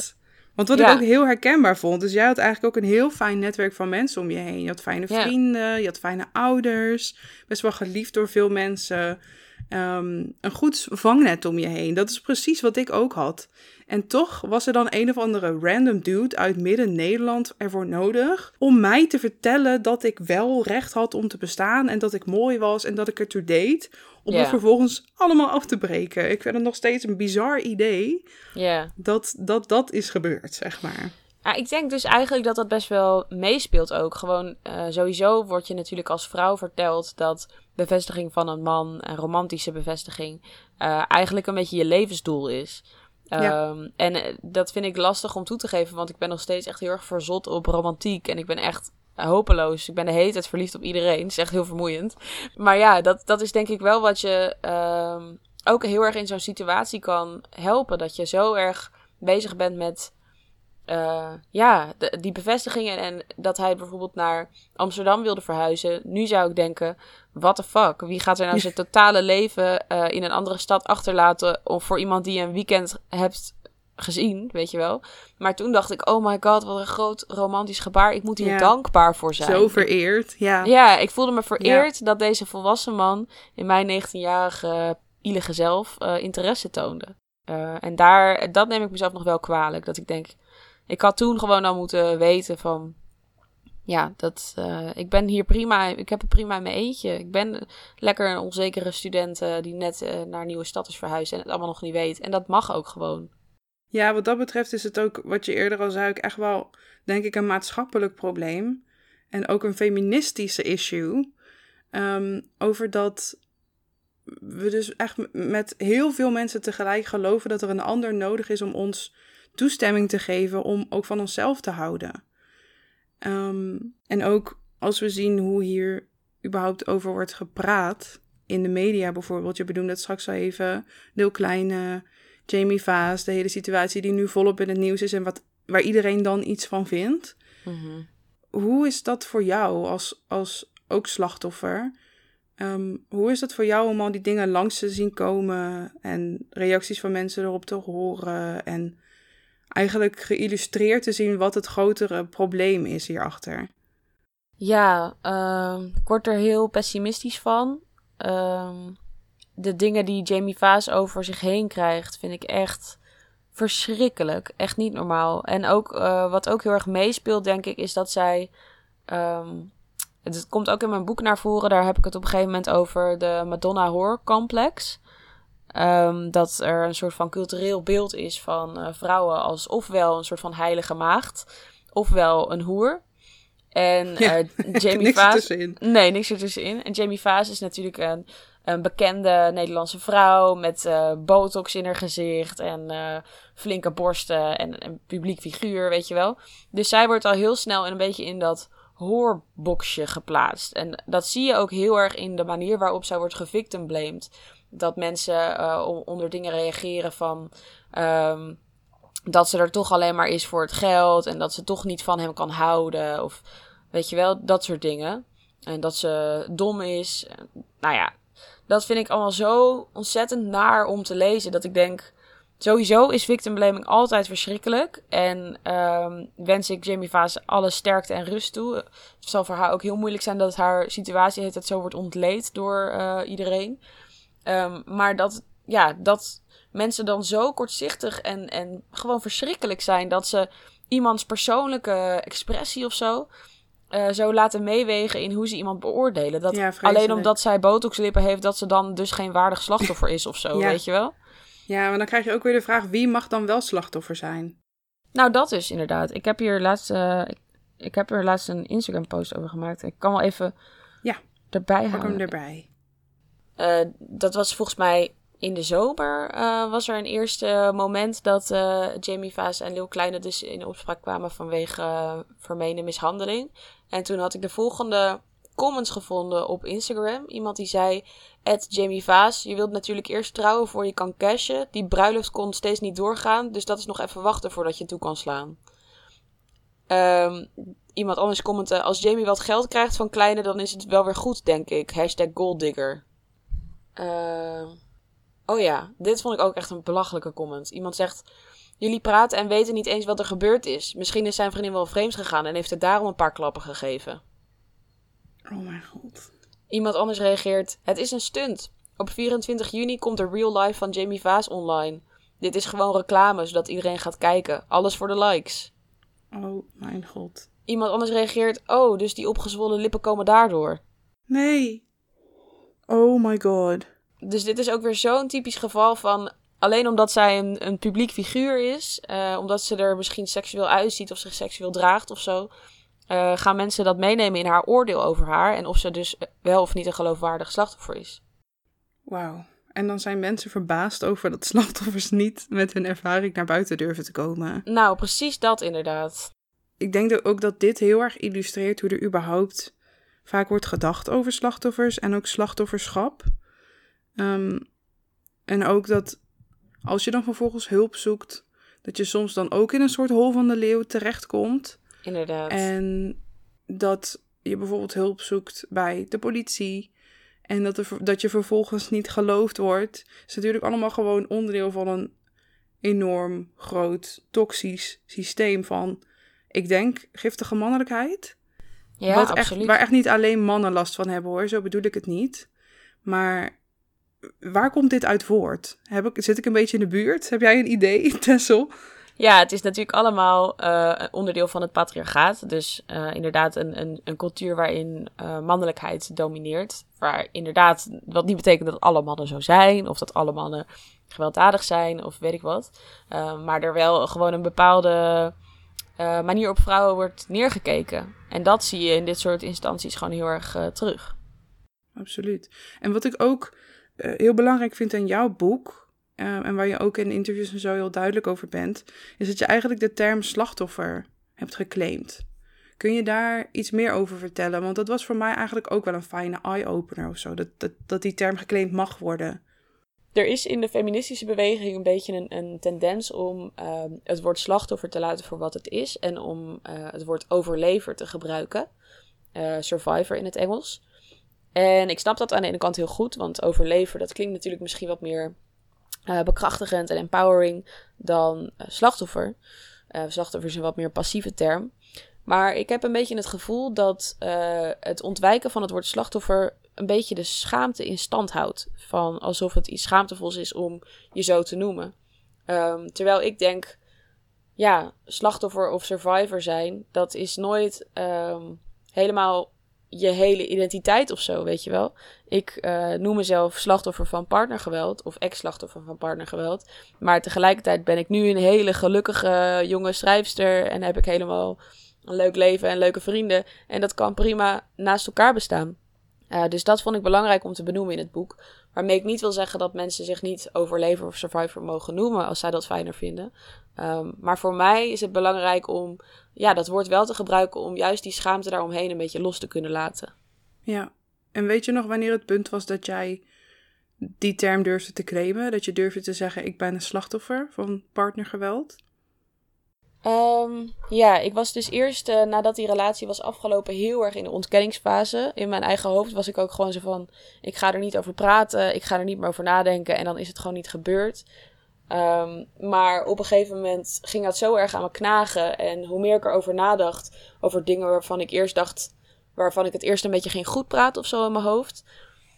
Want wat Ja. ik ook heel herkenbaar vond, dus jij had eigenlijk ook een heel fijn netwerk van mensen om je heen. Je had fijne Ja. vrienden, je had fijne ouders, best wel geliefd door veel mensen. Ehm, een goed vangnet om je heen. Dat is precies wat ik ook had. En toch was er dan een of andere random dude uit midden-Nederland ervoor nodig om mij te vertellen dat ik wel recht had om te bestaan en dat ik mooi was en dat ik ertoe deed. Om het vervolgens allemaal af te breken. Ik vind het nog steeds een bizar idee ja. dat dat, dat is gebeurd, zeg maar. Ja, ik denk dus eigenlijk dat dat best wel meespeelt ook. Gewoon eh, sowieso wordt je natuurlijk als vrouw verteld dat bevestiging van een man, een romantische bevestiging, eh, eigenlijk een beetje je levensdoel is. Ja. Ehm, en eh, dat vind ik lastig om toe te geven, want ik ben nog steeds echt heel erg verzot op romantiek. En ik ben echt hopeloos. Ik ben de hele tijd verliefd op iedereen. Is echt heel vermoeiend. Maar ja, dat, dat is denk ik wel wat je ehm, ook heel erg in zo'n situatie kan helpen. Dat je zo erg bezig bent met eh, ja, de- die bevestigingen en dat hij bijvoorbeeld naar Amsterdam wilde verhuizen. Nu zou ik denken, what the fuck? Wie gaat er nou zijn totale leven eh, in een andere stad achterlaten of voor iemand die je een weekend hebt gezien, weet je wel? Maar toen dacht ik, oh my god, wat een groot romantisch gebaar. Ik moet hier Ja. dankbaar voor zijn. Zo vereerd, ja. Ja, ik voelde me vereerd dat deze volwassen man in mijn 19-jarige ielige zelf eh, interesse toonde. Eh, en daar, dat neem ik mezelf nog wel kwalijk. Dat ik denk, ik had toen gewoon al moeten weten van... Ja, dat, eh, ik ben hier prima, ik heb het prima in mijn eentje. Ik ben lekker een onzekere student eh, die net eh, naar een nieuwe stad is verhuisd en het allemaal nog niet weet. En dat mag ook gewoon. Ja, wat dat betreft is het ook, wat je eerder al zei, echt wel, denk ik, een maatschappelijk probleem. En ook een feministische issue. Ehm, over dat we dus echt met heel veel mensen tegelijk geloven dat er een ander nodig is om ons toestemming te geven om ook van onszelf te houden. Ehm, en ook als we zien hoe hier überhaupt over wordt gepraat, in de media bijvoorbeeld, je benoemde het straks al even, Deel Kleine, Jamie Vaas, de hele situatie die nu volop in het nieuws is en wat, waar iedereen dan iets van vindt. Mhm. Hoe is dat voor jou als, als ook slachtoffer? Ehm, hoe is dat voor jou om al die dingen langs te zien komen en reacties van mensen erop te horen en eigenlijk geïllustreerd te zien wat het grotere probleem is hierachter. Ja, ehm, ik word er heel pessimistisch van. Ehm, de dingen die Jamie Vaas over zich heen krijgt, vind ik echt verschrikkelijk. Echt niet normaal. En ook uh, wat ook heel erg meespeelt, denk ik, is dat zij. Um, het komt ook in mijn boek naar voren. Daar heb ik het op een gegeven moment over de Madonna Horror Complex. Um, dat er een soort van cultureel beeld is van uh, vrouwen als ofwel een soort van heilige maagd, ofwel een hoer. En ja, uh, Jamie Vaas. Ertussenin. Nee, niks ertussenin. En Jamie Vaas is natuurlijk een een bekende Nederlandse vrouw met uh, botox in haar gezicht en uh, flinke borsten en een publiek figuur, weet je wel. Dus zij wordt al heel snel een beetje in dat hoorboxje geplaatst. En dat zie je ook heel erg in de manier waarop zij wordt gevictimblamed. Dat mensen uh, onder dingen reageren van... Um, dat ze er toch alleen maar is voor het geld en dat ze toch niet van hem kan houden. Of weet je wel, dat soort dingen. En dat ze dom is. Nou ja, dat vind ik allemaal zo ontzettend naar om te lezen. Dat ik denk, sowieso is victim blaming altijd verschrikkelijk. En um, wens ik Jamie Vaas alle sterkte en rust toe. Het zal voor haar ook heel moeilijk zijn dat haar situatie het zo wordt ontleed door uh, iedereen. Um, maar dat, ja, dat mensen dan zo kortzichtig en, en gewoon verschrikkelijk zijn dat ze iemands persoonlijke expressie of zo uh, zo laten meewegen in hoe ze iemand beoordelen. Dat Ja, alleen omdat zij botoxlippen heeft, dat ze dan dus geen waardig slachtoffer is of zo, Ja. weet je wel? Ja, maar dan krijg je ook weer de vraag: wie mag dan wel slachtoffer zijn? Nou, dat is inderdaad. Ik heb hier laatst, eh, ik, ik heb er laatst een Instagram post over gemaakt. Ik kan wel even Ja, erbij Pak halen. hem erbij. Eh, dat was volgens mij in de zomer. eh, was er een eerste moment dat eh, Jamie Vaas en Leeuw Kleine dus in opspraak kwamen vanwege uh, vermeende mishandeling. En toen had ik de volgende comments gevonden op Instagram. Iemand die zei: Jamie Vaas, je wilt natuurlijk eerst trouwen voor je kan cashen. Die bruiloft kon steeds niet doorgaan, dus dat is nog even wachten voordat je toe kan slaan. Um, iemand anders commentte: Als Jamie wat geld krijgt van Kleine, dan is het wel weer goed, denk ik. Hashtag golddigger. Uh, oh ja, dit vond ik ook echt een belachelijke comment. Iemand zegt: Jullie praten en weten niet eens wat er gebeurd is. Misschien is zijn vriendin wel vreemd gegaan en heeft er daarom een paar klappen gegeven. Oh mijn god. Iemand anders reageert: Het is een stunt. Op 24 juni komt de real life van Jamie Vaas online. Dit is gewoon reclame, zodat iedereen gaat kijken. Alles voor de likes. Oh mijn god. Iemand anders reageert: Oh, dus die opgezwollen lippen komen daardoor. Nee. Oh my god. Dus dit is ook weer zo'n typisch geval van. Alleen omdat zij een, een publiek figuur is, uh, omdat ze er misschien seksueel uitziet of zich seksueel draagt of zo, uh, gaan mensen dat meenemen in haar oordeel over haar en of ze dus wel of niet een geloofwaardig slachtoffer is. Wauw. En dan zijn mensen verbaasd over dat slachtoffers niet met hun ervaring naar buiten durven te komen. Nou, precies dat inderdaad. Ik denk ook dat dit heel erg illustreert hoe er überhaupt vaak wordt gedacht over slachtoffers en ook slachtofferschap. Um, en ook dat als je dan vervolgens hulp zoekt, dat je soms dan ook in een soort hol van de leeuw terechtkomt. Inderdaad. En dat je bijvoorbeeld hulp zoekt bij de politie. En dat, er, dat je vervolgens niet geloofd wordt. is natuurlijk allemaal gewoon onderdeel van een enorm groot toxisch systeem van, ik denk, giftige mannelijkheid. Ja, Wat absoluut. Echt, waar echt niet alleen mannen last van hebben hoor, zo bedoel ik het niet. Maar waar komt dit uit voort? Heb ik, zit ik een beetje in de buurt? Heb jij een idee, Tessel? Ja, het is natuurlijk allemaal uh, onderdeel van het patriarchaat. Dus uh, inderdaad een, een, een, cultuur waarin uh, mannelijkheid domineert. Waar inderdaad, wat niet betekent dat alle mannen zo zijn. Of dat alle mannen gewelddadig zijn of weet ik wat. maar er wel gewoon een bepaalde manier op vrouwen wordt neergekeken. En dat zie je in dit soort instanties gewoon heel erg terug. Absoluut. En wat ik ook heel belangrijk vind aan jouw boek... En waar je ook in interviews en zo heel duidelijk over bent, is dat je eigenlijk de term slachtoffer hebt geclaimd. Kun je daar iets meer over vertellen? Want dat was voor mij eigenlijk ook wel een fijne eye-opener of zo, dat, dat die term geclaimd mag worden. Er is in de feministische beweging een beetje een, een tendens om uh, het woord slachtoffer te laten voor wat het is en om uh, het woord overlever te gebruiken. Uh, survivor in het Engels. En ik snap dat aan de ene kant heel goed, want overlever, dat klinkt natuurlijk misschien wat meer uh, bekrachtigend en empowering dan slachtoffer. slachtoffer is een wat meer passieve term. Maar ik heb een beetje het gevoel dat het ontwijken van het woord slachtoffer een beetje de schaamte in stand houdt. Van alsof het iets schaamtevols is om je zo te noemen. Ehm, terwijl ik denk, ja, slachtoffer of survivor zijn, dat is nooit ehm, helemaal je hele identiteit of zo, weet je wel. Ik uh, noem mezelf slachtoffer van partnergeweld of ex-slachtoffer van partnergeweld. Maar tegelijkertijd ben ik nu een hele gelukkige jonge schrijfster en heb ik helemaal een leuk leven en leuke vrienden. En dat kan prima naast elkaar bestaan. Uh, dus dat vond ik belangrijk om te benoemen in het boek. Waarmee ik niet wil zeggen dat mensen zich niet overlever of survivor mogen noemen als zij dat fijner vinden. Um, maar voor mij is het belangrijk om ja, dat woord wel te gebruiken om juist die schaamte daaromheen een beetje los te kunnen laten. Ja, en weet je nog wanneer het punt was dat jij die term durfde te claimen? Dat je durfde te zeggen: Ik ben een slachtoffer van partnergeweld? Um, ja, ik was dus eerst uh, nadat die relatie was afgelopen heel erg in de ontkenningsfase. In mijn eigen hoofd was ik ook gewoon zo van: ik ga er niet over praten, ik ga er niet meer over nadenken en dan is het gewoon niet gebeurd. Um, maar op een gegeven moment ging dat zo erg aan me knagen. En hoe meer ik erover nadacht, over dingen waarvan ik eerst dacht, waarvan ik het eerst een beetje ging goed praten of zo in mijn hoofd,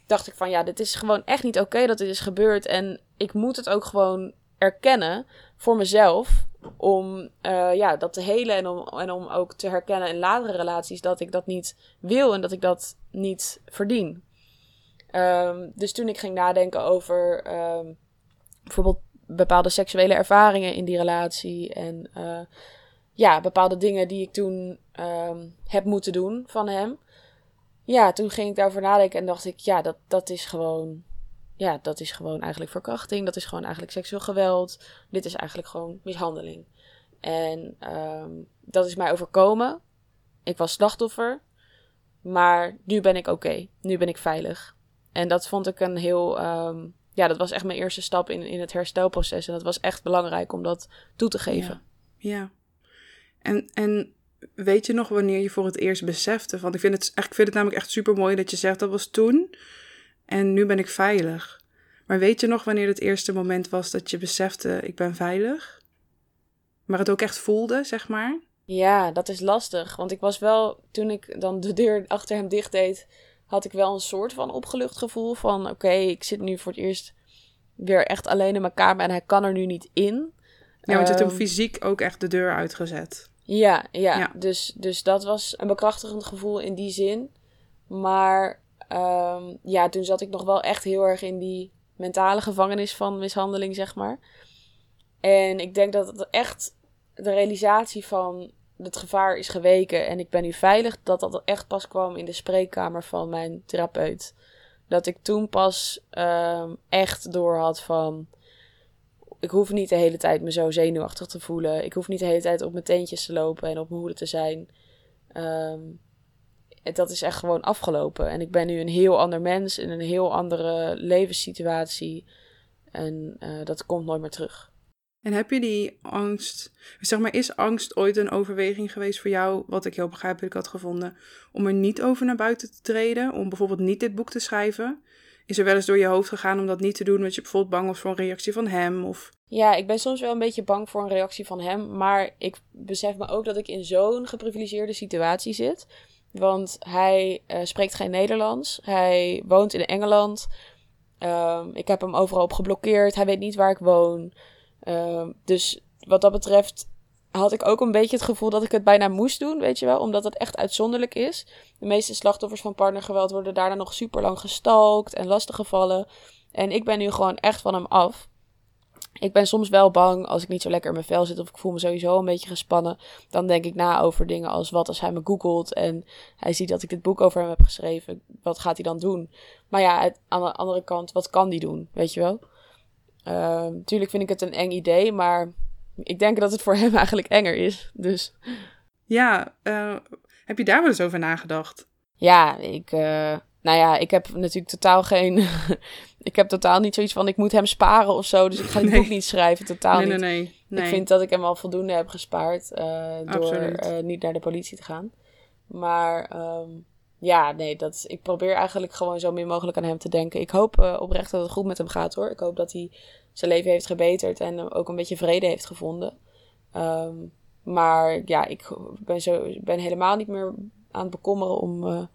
dacht ik van ja, dit is gewoon echt niet oké dat dit is gebeurd. En ik moet het ook gewoon erkennen voor mezelf om uh, ja, dat te helen en om, en om ook te herkennen in latere relaties dat ik dat niet wil en dat ik dat niet verdien. Um, dus toen ik ging nadenken over um, bijvoorbeeld bepaalde seksuele ervaringen in die relatie en uh, ja, bepaalde dingen die ik toen um, heb moeten doen van hem. Ja, toen ging ik daarover nadenken en dacht ik, ja, dat, dat is gewoon ja, dat is gewoon eigenlijk verkrachting. Dat is gewoon eigenlijk seksueel geweld. Dit is eigenlijk gewoon mishandeling. En um, dat is mij overkomen. Ik was slachtoffer. Maar nu ben ik oké. Nu ben ik veilig. En dat vond ik een heel. Um, ja, dat was echt mijn eerste stap in, in het herstelproces. En dat was echt belangrijk om dat toe te geven. Ja. ja. En, en weet je nog wanneer je voor het eerst besefte? Want ik vind het, ik vind het namelijk echt super mooi dat je zegt dat was toen. En nu ben ik veilig. Maar weet je nog wanneer het eerste moment was dat je besefte: ik ben veilig? Maar het ook echt voelde, zeg maar? Ja, dat is lastig. Want ik was wel, toen ik dan de deur achter hem dicht deed, had ik wel een soort van opgelucht gevoel van: oké, ik zit nu voor het eerst weer echt alleen in mijn kamer en hij kan er nu niet in. Ja, want je hebt hem ehm, fysiek ook echt de deur uitgezet. Ja, ja. ja. Dus, dus dat was een bekrachtigend gevoel in die zin. Maar um, ja, toen zat ik nog wel echt heel erg in die mentale gevangenis van mishandeling, zeg maar. En ik denk dat het echt de realisatie van het gevaar is geweken en ik ben nu veilig, dat dat echt pas kwam in de spreekkamer van mijn therapeut. Dat ik toen pas um, echt door had van. Ik hoef niet de hele tijd me zo zenuwachtig te voelen. Ik hoef niet de hele tijd op mijn teentjes te lopen en op mijn hoede te zijn. Um, dat is echt gewoon afgelopen. En ik ben nu een heel ander mens in een heel andere levenssituatie. En uh, dat komt nooit meer terug. En heb je die angst, zeg maar, is angst ooit een overweging geweest voor jou, wat ik heel begrijpelijk had gevonden, om er niet over naar buiten te treden, om bijvoorbeeld niet dit boek te schrijven? Is er wel eens door je hoofd gegaan om dat niet te doen, omdat je bijvoorbeeld bang was voor een reactie van hem? Of... Ja, ik ben soms wel een beetje bang voor een reactie van hem, maar ik besef me ook dat ik in zo'n geprivilegeerde situatie zit want hij uh, spreekt geen Nederlands. Hij woont in Engeland. Um, ik heb hem overal op geblokkeerd. Hij weet niet waar ik woon. Um, dus wat dat betreft had ik ook een beetje het gevoel dat ik het bijna moest doen, weet je wel, omdat het echt uitzonderlijk is. De meeste slachtoffers van partnergeweld worden daarna nog super lang gestalkt en lastiggevallen. En ik ben nu gewoon echt van hem af. Ik ben soms wel bang als ik niet zo lekker in mijn vel zit of ik voel me sowieso een beetje gespannen. Dan denk ik na over dingen als wat als hij me googelt en hij ziet dat ik dit boek over hem heb geschreven. Wat gaat hij dan doen? Maar ja, aan de andere kant, wat kan die doen? Weet je wel? Uh, tuurlijk vind ik het een eng idee, maar ik denk dat het voor hem eigenlijk enger is. Dus. Ja, uh, heb je daar wel eens over nagedacht? Ja, ik. Uh, nou ja, ik heb natuurlijk totaal geen. ik heb totaal niet zoiets van ik moet hem sparen of zo. Dus ik ga het boek niet schrijven. Totaal nee, niet. Nee, nee, nee. Ik vind dat ik hem al voldoende heb gespaard. Uh, door uh, niet naar de politie te gaan. Maar um, ja, nee, dat, ik probeer eigenlijk gewoon zo min mogelijk aan hem te denken. Ik hoop uh, oprecht dat het goed met hem gaat hoor. Ik hoop dat hij zijn leven heeft gebeterd en ook een beetje vrede heeft gevonden. Um, maar ja, ik ben, zo, ben helemaal niet meer aan het bekommeren om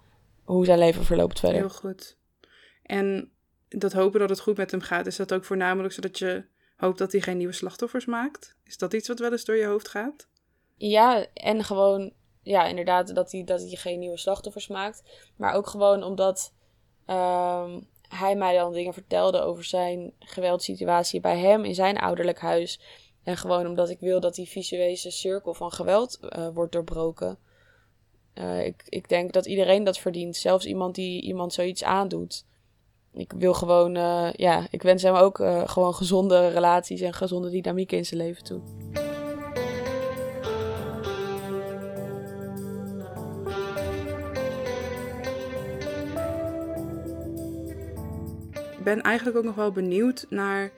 hoe zijn leven verloopt verder. Heel goed. En dat hopen dat het goed met hem gaat, is dat ook voornamelijk zodat je hoopt dat hij geen nieuwe slachtoffers maakt? Is dat iets wat wel eens door je hoofd gaat? Ja, en gewoon, ja, inderdaad, dat hij, dat hij geen nieuwe slachtoffers maakt. Maar ook gewoon omdat um, hij mij dan dingen vertelde over zijn geweldsituatie bij hem in zijn ouderlijk huis. En gewoon omdat ik wil dat die visuele cirkel van geweld uh, wordt doorbroken. Uh, ik, ik denk dat iedereen dat verdient. Zelfs iemand die iemand zoiets aandoet. Ik wil gewoon, uh, ja, ik wens hem ook gewoon gezonde relaties en gezonde dynamiek in zijn leven toe. Ik ben eigenlijk ook nog wel benieuwd naar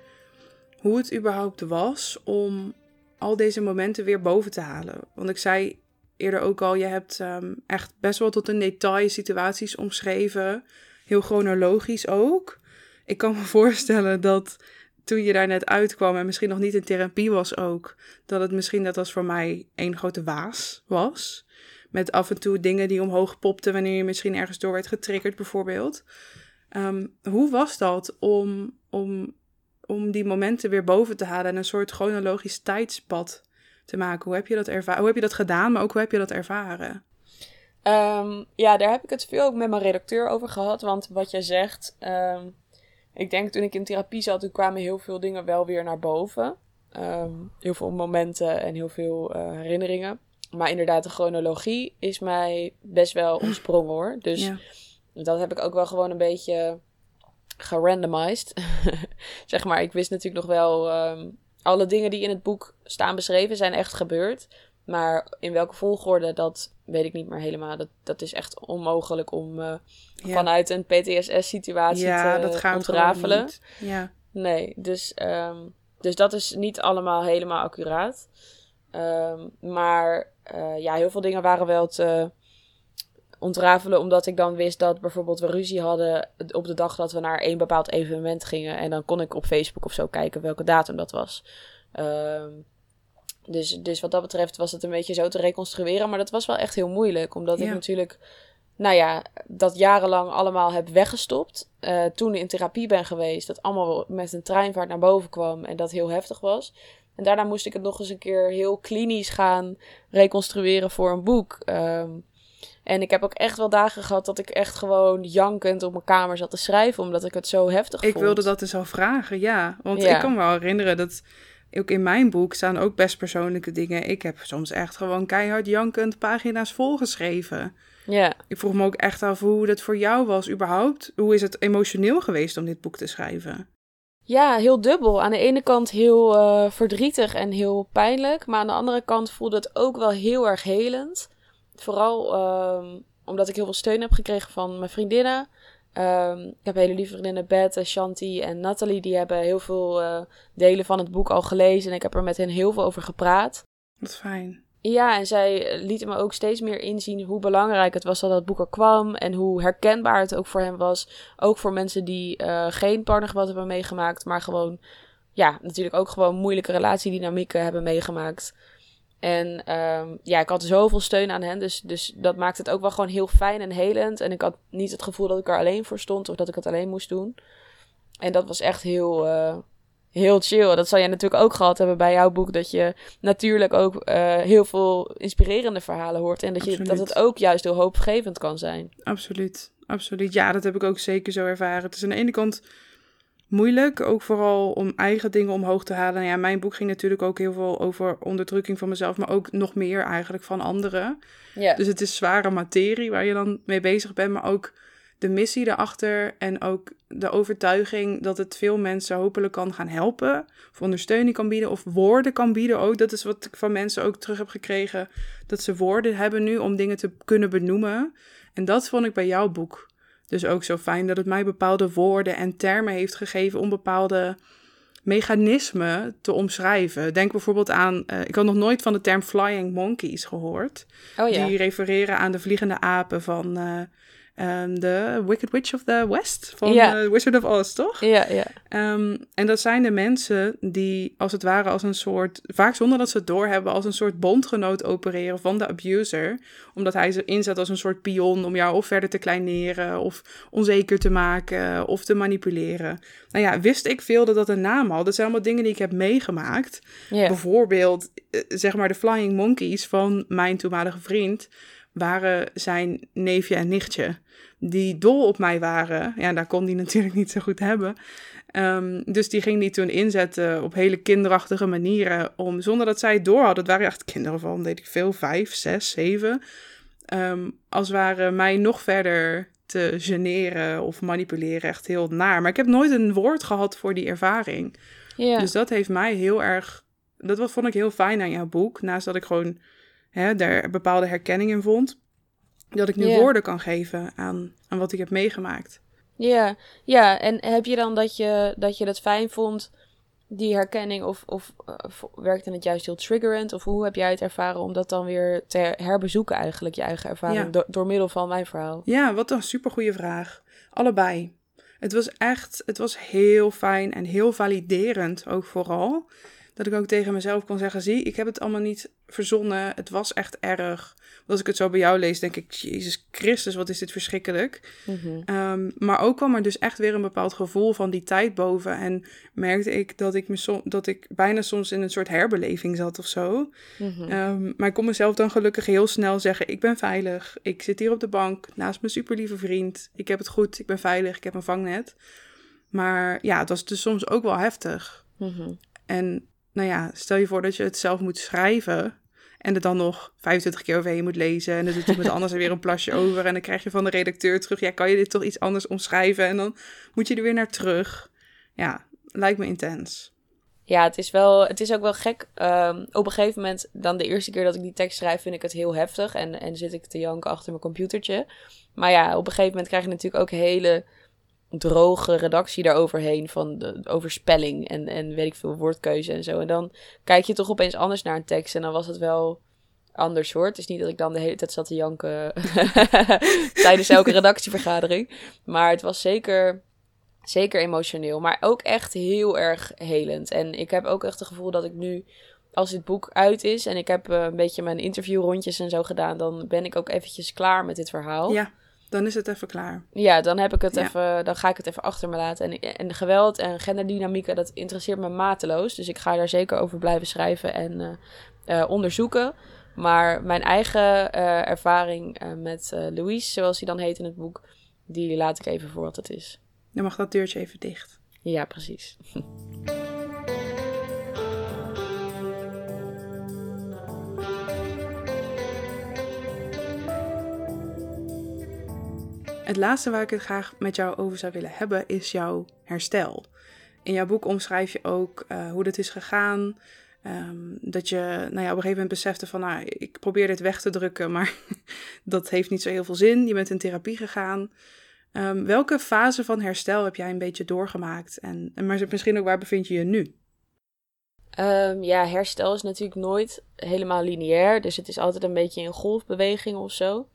hoe het überhaupt was om al deze momenten weer boven te halen. Want ik zei eerder ook al, je hebt um, echt best wel tot een detail situaties omschreven. Heel chronologisch ook. Ik kan me voorstellen dat toen je daar net uitkwam en misschien nog niet in therapie was ook, dat het misschien net als voor mij één grote waas was. Met af en toe dingen die omhoog popten wanneer je misschien ergens door werd getriggerd, bijvoorbeeld. Um, hoe was dat om, om om die momenten weer boven te halen en een soort chronologisch tijdspad te maken. Hoe heb je dat ervaren? Hoe heb je dat gedaan, maar ook hoe heb je dat ervaren? Um, ja, daar heb ik het veel ook met mijn redacteur over gehad. Want wat jij zegt, um, ik denk toen ik in therapie zat, toen kwamen heel veel dingen wel weer naar boven. Um, heel veel momenten en heel veel uh, herinneringen. Maar inderdaad, de chronologie is mij best wel ontsprongen hoor. Dus ja. dat heb ik ook wel gewoon een beetje gerandomized. zeg maar, ik wist natuurlijk nog wel. Um, alle dingen die in het boek staan beschreven zijn echt gebeurd. Maar in welke volgorde, dat weet ik niet meer helemaal. Dat, dat is echt onmogelijk om uh, ja. vanuit een PTSS-situatie ja, te dat gaat ontrafelen. Niet. Ja. Nee, dus, um, dus dat is niet allemaal helemaal accuraat. Um, maar uh, ja, heel veel dingen waren wel te ontrafelen. Omdat ik dan wist dat bijvoorbeeld we ruzie hadden op de dag dat we naar één bepaald evenement gingen. En dan kon ik op Facebook of zo kijken welke datum dat was. Um, dus, dus wat dat betreft was het een beetje zo te reconstrueren. Maar dat was wel echt heel moeilijk. Omdat ik natuurlijk, nou ja, dat jarenlang allemaal heb weggestopt. Uh, toen in therapie ben geweest. Dat allemaal met een treinvaart naar boven kwam. En dat heel heftig was. En daarna moest ik het nog eens een keer heel klinisch gaan reconstrueren voor een boek. Um, en ik heb ook echt wel dagen gehad dat ik echt gewoon jankend op mijn kamer zat te schrijven, omdat ik het zo heftig ik vond. Ik wilde dat dus al vragen, ja. Want ik kan me wel herinneren dat ook in mijn boek staan ook best persoonlijke dingen. Ik heb soms echt gewoon keihard jankend pagina's volgeschreven. Ja. Ik vroeg me ook echt af hoe dat voor jou was überhaupt. Hoe is het emotioneel geweest om dit boek te schrijven? Ja, heel dubbel. Aan de ene kant heel uh, verdrietig en heel pijnlijk. Maar aan de andere kant voelde het ook wel heel erg helend. Vooral um, omdat ik heel veel steun heb gekregen van mijn vriendinnen. Um, ik heb hele lieve vriendinnen, Bette, Shanti en Nathalie. Die hebben heel veel uh, delen van het boek al gelezen. En ik heb er met hen heel veel over gepraat. Wat fijn. Ja, en zij lieten me ook steeds meer inzien hoe belangrijk het was dat dat boek er kwam. En hoe herkenbaar het ook voor hen was. Ook voor mensen die uh, geen partnergeweld hebben meegemaakt. Maar gewoon, ja, natuurlijk ook gewoon moeilijke relatiedynamieken hebben meegemaakt. En um, ja, ik had zoveel steun aan hen. Dus, dus dat maakt het ook wel gewoon heel fijn en helend. En ik had niet het gevoel dat ik er alleen voor stond of dat ik het alleen moest doen. En dat was echt heel, uh, heel chill. Dat zal jij natuurlijk ook gehad hebben bij jouw boek. Dat je natuurlijk ook uh, heel veel inspirerende verhalen hoort. En dat, je, dat het ook juist heel hoopgevend kan zijn. Absoluut, absoluut. Ja, dat heb ik ook zeker zo ervaren. Het is aan de ene kant moeilijk. Ook vooral om eigen dingen omhoog te halen. Nou ja, mijn boek ging natuurlijk ook heel veel over onderdrukking van mezelf, maar ook nog meer eigenlijk van anderen. Ja. Dus het is zware materie waar je dan mee bezig bent, maar ook de missie erachter en ook de overtuiging dat het veel mensen hopelijk kan gaan helpen, of ondersteuning kan bieden, of woorden kan bieden ook. Dat is wat ik van mensen ook terug heb gekregen, dat ze woorden hebben nu om dingen te kunnen benoemen. En dat vond ik bij jouw boek dus ook zo fijn dat het mij bepaalde woorden en termen heeft gegeven om bepaalde mechanismen te omschrijven. Denk bijvoorbeeld aan, uh, ik had nog nooit van de term flying monkeys gehoord. Oh, ja. Die refereren aan de vliegende apen van uh, ehm, de Wicked Witch of the West van Ja. eh, Wizard of Oz, toch? Ja, ja. Ehm, en dat zijn de mensen die als het ware als een soort, vaak zonder dat ze het doorhebben, als een soort bondgenoot opereren van de abuser. Omdat hij ze inzet als een soort pion om jou of verder te kleineren of onzeker te maken of te manipuleren. Nou ja, wist ik veel dat dat een naam had. Dat zijn allemaal dingen die ik heb meegemaakt. Bijvoorbeeld, eh, zeg maar, de Flying Monkeys van mijn toenmalige vriend waren zijn neefje en nichtje. Die dol op mij waren. Ja, daar kon die natuurlijk niet zo goed hebben. Ehm, dus die ging die toen inzetten op hele kinderachtige manieren. Om, zonder dat zij het door hadden. Het waren echt kinderen van, weet ik veel, vijf, zes, zeven. Ehm, als waren mij nog verder te generen of manipuleren. Echt heel naar. Maar ik heb nooit een woord gehad voor die ervaring. ja. Dus dat heeft mij heel erg. Dat vond ik heel fijn aan jouw boek. Naast dat ik gewoon hè, daar bepaalde herkenning in vond. Dat ik nu woorden kan geven aan, aan wat ik heb meegemaakt. Ja, ja, en heb je dan dat je dat, je dat fijn vond, die herkenning, of, of eh, werkte het juist heel triggerend? Of hoe heb jij het ervaren om dat dan weer te herbezoeken eigenlijk, je eigen ervaring, Ja. door middel van mijn verhaal? Ja, wat een supergoeie vraag. Allebei. Het was echt, het was heel fijn en heel validerend ook vooral. Dat ik ook tegen mezelf kon zeggen, zie, ik heb het allemaal niet verzonnen. Het was echt erg. Want als ik het zo bij jou lees, denk ik, Jezus Christus, wat is dit verschrikkelijk. Mhm. Ehm, maar ook kwam er dus echt weer een bepaald gevoel van die tijd boven. En merkte ik dat ik, me som- dat ik bijna soms in een soort herbeleving zat of zo. Mhm. Ehm, maar ik kon mezelf dan gelukkig heel snel zeggen: Ik ben veilig. Ik zit hier op de bank naast mijn superlieve vriend. Ik heb het goed. Ik ben veilig. Ik heb een vangnet. Maar ja, het was dus soms ook wel heftig. Mhm. En nou ja, stel je voor dat je het zelf moet schrijven. En er dan nog 25 keer overheen moet lezen. En dan doet iemand anders er weer een plasje over. En dan krijg je van de redacteur terug. Ja, kan je dit toch iets anders omschrijven? En dan moet je er weer naar terug. Ja, lijkt me intens. Ja, het is, wel, het is ook wel gek. Ehm, op een gegeven moment, dan de eerste keer dat ik die tekst schrijf, vind ik het heel heftig. En, en zit ik te janken achter mijn computertje. Maar ja, op een gegeven moment krijg je natuurlijk ook hele droge redactie daaroverheen. Van de, over spelling en, en weet ik veel, woordkeuze en zo. En dan kijk je toch opeens anders naar een tekst. En dan was het wel anders hoor. Het is niet dat ik dan de hele tijd zat te janken tijdens elke redactievergadering. Maar het was zeker Zeker emotioneel, maar ook echt heel erg helend. En ik heb ook echt het gevoel dat ik nu, als dit boek uit is en ik heb eh, een beetje mijn interviewrondjes en zo gedaan, dan ben ik ook eventjes klaar met dit verhaal. Ja, dan is het even klaar. Ja, dan heb ik het Ja. even, dan ga ik het even achter me laten. En, en geweld en genderdynamieken, dat interesseert me mateloos. Dus ik ga daar zeker over blijven schrijven en eh, eh, onderzoeken. Maar mijn eigen eh, ervaring met Louise, zoals hij dan heet in het boek, die laat ik even voor wat het is. Dan mag dat deurtje even dicht. Ja, precies. Het laatste waar ik het graag met jou over zou willen hebben is jouw herstel. In jouw boek omschrijf je ook eh, hoe dit is gegaan. Ehm, dat je nou ja, op een gegeven moment besefte van, nou, ik probeer dit weg te drukken, maar dat heeft niet zo heel veel zin. Je bent in therapie gegaan. Ehm, welke fase van herstel heb jij een beetje doorgemaakt? En, maar misschien ook waar bevind je je nu? Ehm, ja, herstel is natuurlijk nooit helemaal lineair. Dus het is altijd een beetje een golfbeweging of zo.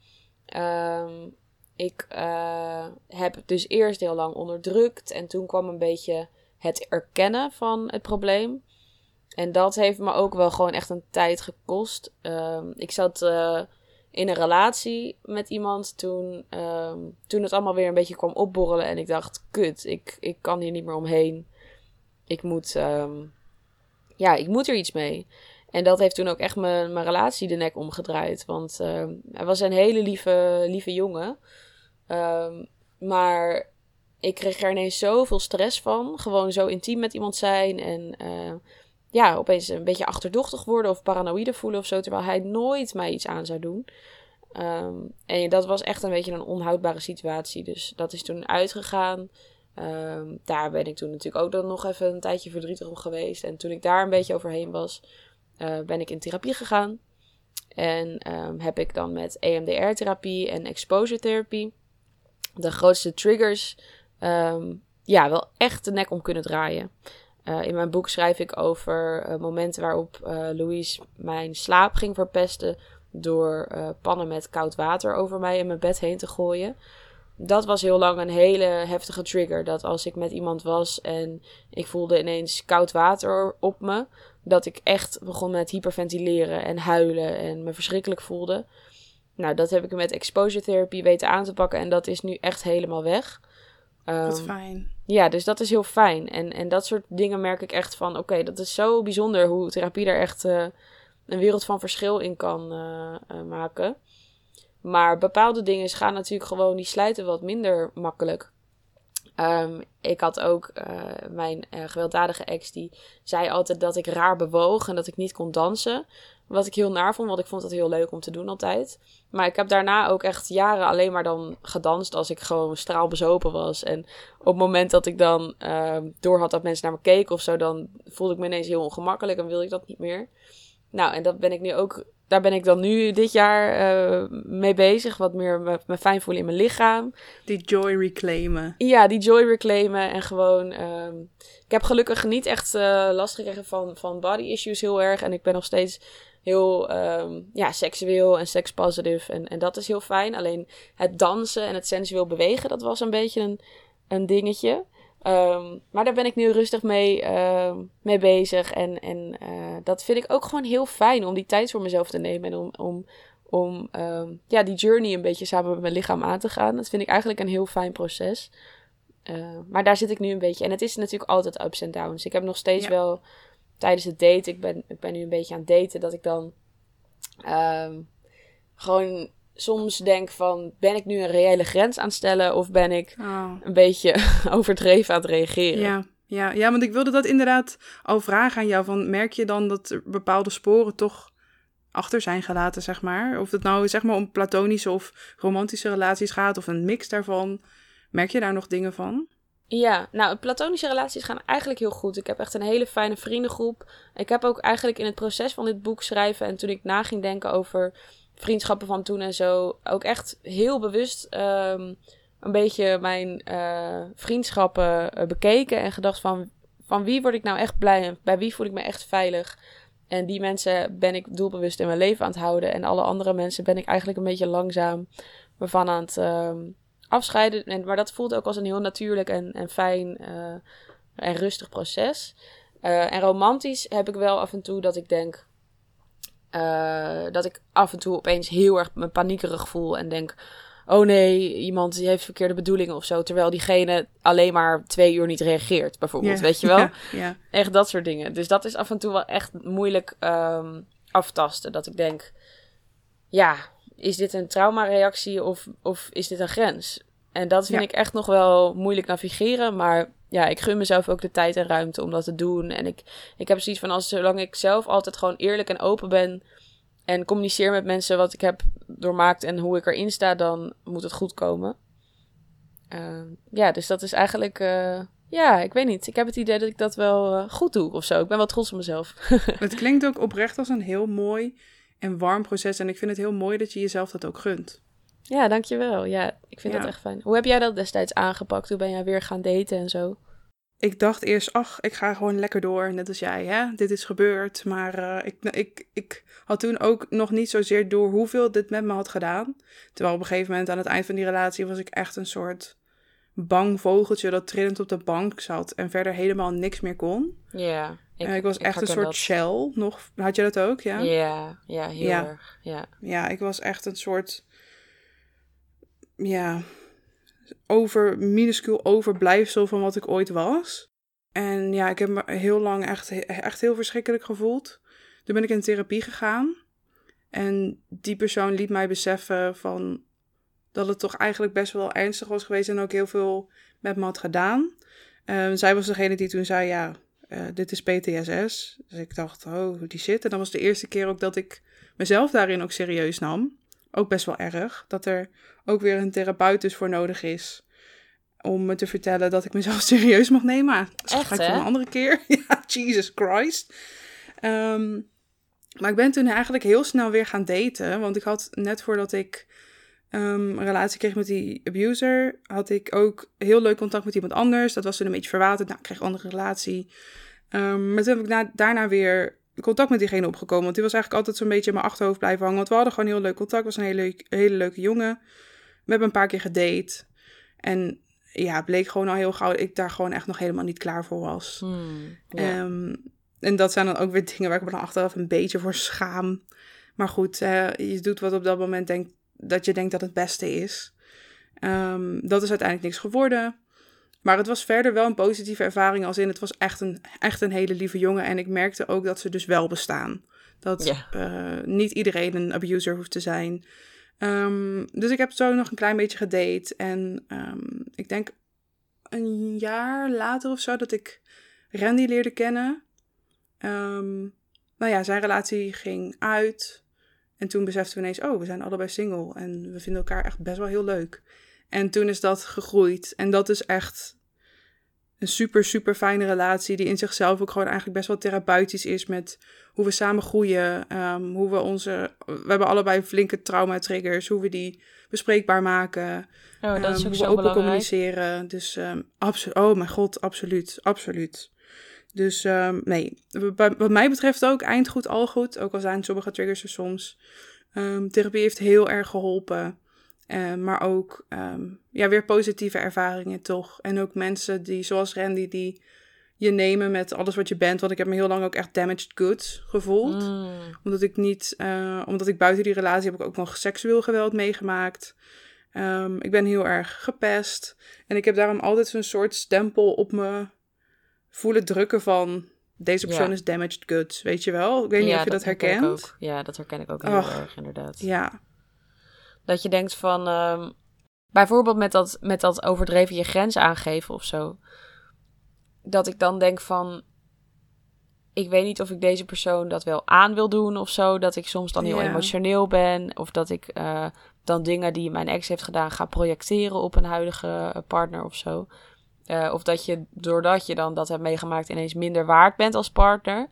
Ik eh, heb dus eerst heel lang onderdrukt. En toen kwam een beetje het erkennen van het probleem. En dat heeft me ook wel gewoon echt een tijd gekost. Ehm, ik zat eh, in een relatie met iemand toen, ehm, toen het allemaal weer een beetje kwam opborrelen. En ik dacht, kut, ik, ik kan hier niet meer omheen. Ik moet, ehm, ja, ik moet er iets mee. En dat heeft toen ook echt mijn, mijn relatie de nek omgedraaid. Want hij was een hele lieve, lieve jongen. Ehm, maar ik kreeg er ineens zoveel stress van. Gewoon zo intiem met iemand zijn. En eh, ja, opeens een beetje achterdochtig worden of paranoïde voelen of zo. Terwijl hij nooit mij iets aan zou doen. Ehm, en dat was echt een beetje een onhoudbare situatie. Dus dat is toen uitgegaan. Ehm, daar ben ik toen natuurlijk ook dan nog even een tijdje verdrietig om geweest. En toen ik daar een beetje overheen was, eh, ben ik in therapie gegaan. En heb ik dan met EMDR-therapie en exposure therapie de grootste triggers ehm, ja, wel echt de nek om kunnen draaien. Eh, in mijn boek schrijf ik over eh, momenten waarop eh, Louise mijn slaap ging verpesten door pannen met koud water over mij in mijn bed heen te gooien. dat was heel lang een hele heftige trigger. Dat als ik met iemand was en ik voelde ineens koud water op me, dat ik echt begon met hyperventileren en huilen en me verschrikkelijk voelde. Nou, dat heb ik met exposure therapy weten aan te pakken en dat is nu echt helemaal weg. Wat Ehm, fijn. ja, dus dat is heel fijn. En, en dat soort dingen merk ik echt van, oké, dat is zo bijzonder hoe therapie daar echt eh, een wereld van verschil in kan eh, eh, maken. Maar bepaalde dingen gaan natuurlijk gewoon, die slijten wat minder makkelijk. Ehm, ik had ook mijn gewelddadige ex, die zei altijd dat ik raar bewoog en dat ik niet kon dansen. Wat ik heel naar vond, want ik vond dat heel leuk om te doen altijd. Maar ik heb daarna ook echt jaren alleen maar dan gedanst als ik gewoon straalbezopen was. En op het moment dat ik dan ehm door had dat mensen naar me keken of zo, dan voelde ik me ineens heel ongemakkelijk en wilde ik dat niet meer. Nou, en dat ben ik nu ook, daar ben ik dan nu dit jaar eh, mee bezig. Wat meer me, me fijn voelen in mijn lichaam. Die joy reclaimen. Ja, die joy reclaimen en gewoon. ehm, ik heb gelukkig niet echt eh, last gekregen van, van body issues heel erg. En ik ben nog steeds heel ehm, ja, seksueel en sekspositief. En, en dat is heel fijn. Alleen het dansen en het sensueel bewegen, dat was een beetje een, een dingetje. Ehm, maar daar ben ik nu rustig mee, ehm, mee bezig. En, en eh, dat vind ik ook gewoon heel fijn om die tijd voor mezelf te nemen. En om, om, om ja, die journey een beetje samen met mijn lichaam aan te gaan. Dat vind ik eigenlijk een heel fijn proces. Maar daar zit ik nu een beetje. En het is natuurlijk altijd ups en downs. Ik heb nog steeds Ja. wel tijdens het daten. Ik ben, ik ben nu een beetje aan het daten. Dat ik dan ehm, gewoon soms denk van... Ben ik nu een reële grens aan het stellen? Of ben ik Oh. een beetje overdreven aan het reageren? Ja, ja, ja, want ik wilde dat inderdaad al vragen aan jou. Van, merk je dan dat er bepaalde sporen toch achter zijn gelaten, zeg maar? Of het nou zeg maar om platonische of romantische relaties gaat, of een mix daarvan. Merk je daar nog dingen van? Ja, nou, platonische relaties gaan eigenlijk heel goed. Ik heb echt een hele fijne vriendengroep. Ik heb ook eigenlijk in het proces van dit boek schrijven en toen ik na ging denken over vriendschappen van toen en zo, ook echt heel bewust ehm, een beetje mijn eh, vriendschappen eh, bekeken en gedacht van, van wie word ik nou echt blij en bij wie voel ik me echt veilig. En die mensen ben ik doelbewust in mijn leven aan het houden. En alle andere mensen ben ik eigenlijk een beetje langzaam me van aan het ehm, afscheiden. En, maar dat voelt ook als een heel natuurlijk en, en fijn eh, en rustig proces. Eh, en romantisch heb ik wel af en toe dat ik denk... eh, dat ik af en toe opeens heel erg me paniekerig voel en denk... Oh nee, iemand die heeft verkeerde bedoelingen of zo. Terwijl diegene alleen maar twee uur niet reageert, bijvoorbeeld. Weet je wel? Ja, ja. Echt dat soort dingen. Dus dat is af en toe wel echt moeilijk ehm, aftasten. Dat ik denk, ja, is dit een traumareactie of, of is dit een grens? En dat vind Ja. ik echt nog wel moeilijk navigeren. Maar ja, ik gun mezelf ook de tijd en ruimte om dat te doen. En ik, ik heb zoiets van, als, zolang ik zelf altijd gewoon eerlijk en open ben... en communiceer met mensen wat ik heb doormaakt en hoe ik erin sta... dan moet het goed komen. Ehm, ja, dus dat is eigenlijk... eh, ja, ik weet niet. Ik heb het idee dat ik dat wel eh, goed doe of zo. Ik ben wel trots op mezelf. Het klinkt ook oprecht als een heel mooi en warm proces. En ik vind het heel mooi dat je jezelf dat ook gunt. ja, dankjewel. Ja, ik vind Ja. dat echt fijn. Hoe heb jij dat destijds aangepakt? Hoe ben jij weer gaan daten en zo? Ik dacht eerst, ach, ik ga gewoon lekker door, net als jij, hè. Dit is gebeurd, maar eh, ik, ik, ik had toen ook nog niet zozeer door hoeveel dit met me had gedaan. Terwijl op een gegeven moment aan het eind van die relatie was ik echt een soort bang vogeltje dat trillend op de bank zat en verder helemaal niks meer kon. Ja. Ik, ik was echt een soort dat. shell nog. Had je dat ook, ja? Ja, ja, heel Ja. erg. Ja. Ja, ik was echt een soort. Ja. Over, minuscuul overblijfsel van wat ik ooit was. En ja, ik heb me heel lang echt, echt heel verschrikkelijk gevoeld. Toen ben ik in therapie gegaan. En die persoon liet mij beseffen van dat het toch eigenlijk best wel ernstig was geweest en ook heel veel met me had gedaan. Ehm, zij was degene die toen zei, ja, eh, dit is PTSS. Dus ik dacht, oh, die shit. En dat was de eerste keer ook dat ik mezelf daarin ook serieus nam. Ook best wel erg. Dat er ook weer een therapeut dus voor nodig is. Om me te vertellen dat ik mezelf serieus mag nemen. Dat Echt, ga ik voor een andere keer. ja, Jesus Christ. Ehm, maar ik ben toen eigenlijk heel snel weer gaan daten. Want ik had net voordat ik ehm, een relatie kreeg met die abuser, had ik ook heel leuk contact met iemand anders. Dat was toen een beetje verwaterd. Nou, ik kreeg een andere relatie. Ehm, maar toen heb ik na- daarna weer contact met diegene opgekomen. Want die was eigenlijk altijd zo'n beetje in mijn achterhoofd blijven hangen. Want we hadden gewoon heel leuk contact. was een hele, leuk- hele leuke jongen. We hebben een paar keer gedate. En ja, bleek gewoon al heel gauw dat ik daar gewoon echt nog helemaal niet klaar voor was. Hmm, ja. Ehm, en dat zijn dan ook weer dingen waar ik me dan achteraf een beetje voor schaam. Maar goed, je doet wat op dat moment denkt, dat je denkt dat het beste is. Ehm, dat is uiteindelijk niks geworden. Maar het was verder wel een positieve ervaring. Als in, het was echt een, echt een hele lieve jongen. En ik merkte ook dat ze dus wel bestaan. Dat Ja. eh, niet iedereen een abuser hoeft te zijn. Ehm, dus ik heb zo nog een klein beetje gedate. En ehm, ik denk een jaar later of zo dat ik Randy leerde kennen. Nou ja, zijn relatie ging uit. En toen beseften we ineens, oh, we zijn allebei single. En we vinden elkaar echt best wel heel leuk. En toen is dat gegroeid. En dat is echt een super, super fijne relatie. Die in zichzelf ook gewoon eigenlijk best wel therapeutisch is. Met hoe we samen groeien. ehm, hoe we onze. We hebben allebei flinke trauma-triggers. Hoe we die bespreekbaar maken. Oh, dat is ehm, ook hoe we zo open belangrijk. communiceren. Dus ehm absoluut. Oh mijn god, absoluut. Absoluut. Dus ehm, nee, wat mij betreft ook eind goed, al goed. Ook al zijn sommige triggers er soms. Ehm, therapie heeft heel erg geholpen. Eh, maar ook ehm, ja, weer positieve ervaringen toch. En ook mensen die, zoals Randy, die je nemen met alles wat je bent. Want ik heb me heel lang ook echt damaged goods gevoeld. Mm, Omdat ik niet, eh, omdat ik buiten die relatie heb ik ook nog seksueel geweld meegemaakt. Ehm, ik ben heel erg gepest. En ik heb daarom altijd zo'n soort stempel op me voelen drukken van... Deze persoon Ja. is damaged goods, weet je wel? Ik weet niet of je dat, herkent. ook. Ja, dat herken ik ook heel Och. erg, inderdaad. Ja, Dat je denkt van, ehm, bijvoorbeeld met dat, met dat overdreven je grens aangeven of zo. Dat ik dan denk van, ik weet niet of ik deze persoon dat wel aan wil doen of zo. Dat ik soms dan heel Ja. emotioneel ben. Of dat ik eh, dan dingen die mijn ex heeft gedaan ga projecteren op een huidige eh, partner of zo. Eh, of dat je, doordat je dan dat hebt meegemaakt, ineens minder waard bent als partner.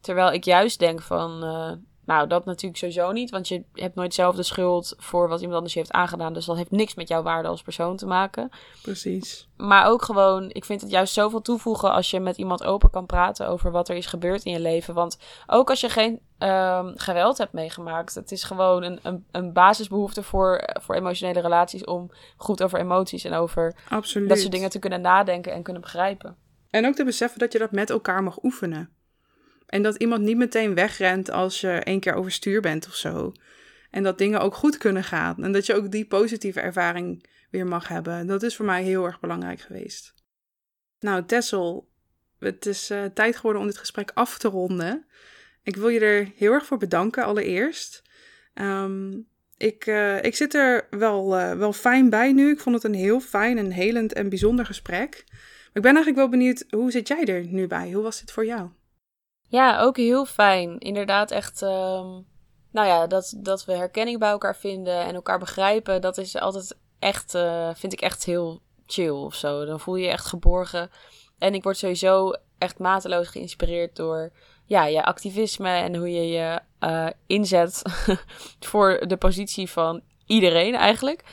Terwijl ik juist denk van, eh, nou, dat natuurlijk sowieso niet. Want je hebt nooit zelf de schuld voor wat iemand anders je heeft aangedaan. Dus dat heeft niks met jouw waarde als persoon te maken. precies. Maar ook gewoon, ik vind het juist zoveel toevoegen als je met iemand open kan praten over wat er is gebeurd in je leven. Want ook als je geen ehm, geweld hebt meegemaakt, het is gewoon een, een, een basisbehoefte voor, voor emotionele relaties om goed over emoties en over Absoluut. dat soort dingen te kunnen nadenken en kunnen begrijpen. En ook te beseffen dat je dat met elkaar mag oefenen. En dat iemand niet meteen wegrent als je één keer overstuur bent of zo. En dat dingen ook goed kunnen gaan. En dat je ook die positieve ervaring weer mag hebben. Dat is voor mij heel erg belangrijk geweest. Nou, Tessel, het is eh, tijd geworden om dit gesprek af te ronden. Ik wil je er heel erg voor bedanken, allereerst. Ehm, ik, eh, ik zit er wel, eh, wel fijn bij nu. Ik vond het een heel fijn en helend en bijzonder gesprek. Maar ik ben eigenlijk wel benieuwd, hoe zit jij er nu bij? Hoe was dit voor jou? Ja, ook heel fijn. Inderdaad, echt. ehm, nou ja, dat, dat we herkenning bij elkaar vinden en elkaar begrijpen, dat is altijd echt, eh, vind ik echt heel chill of zo. Dan voel je je echt geborgen. En ik word sowieso echt mateloos geïnspireerd door ja, je activisme en hoe je je eh, inzet voor de positie van iedereen eigenlijk.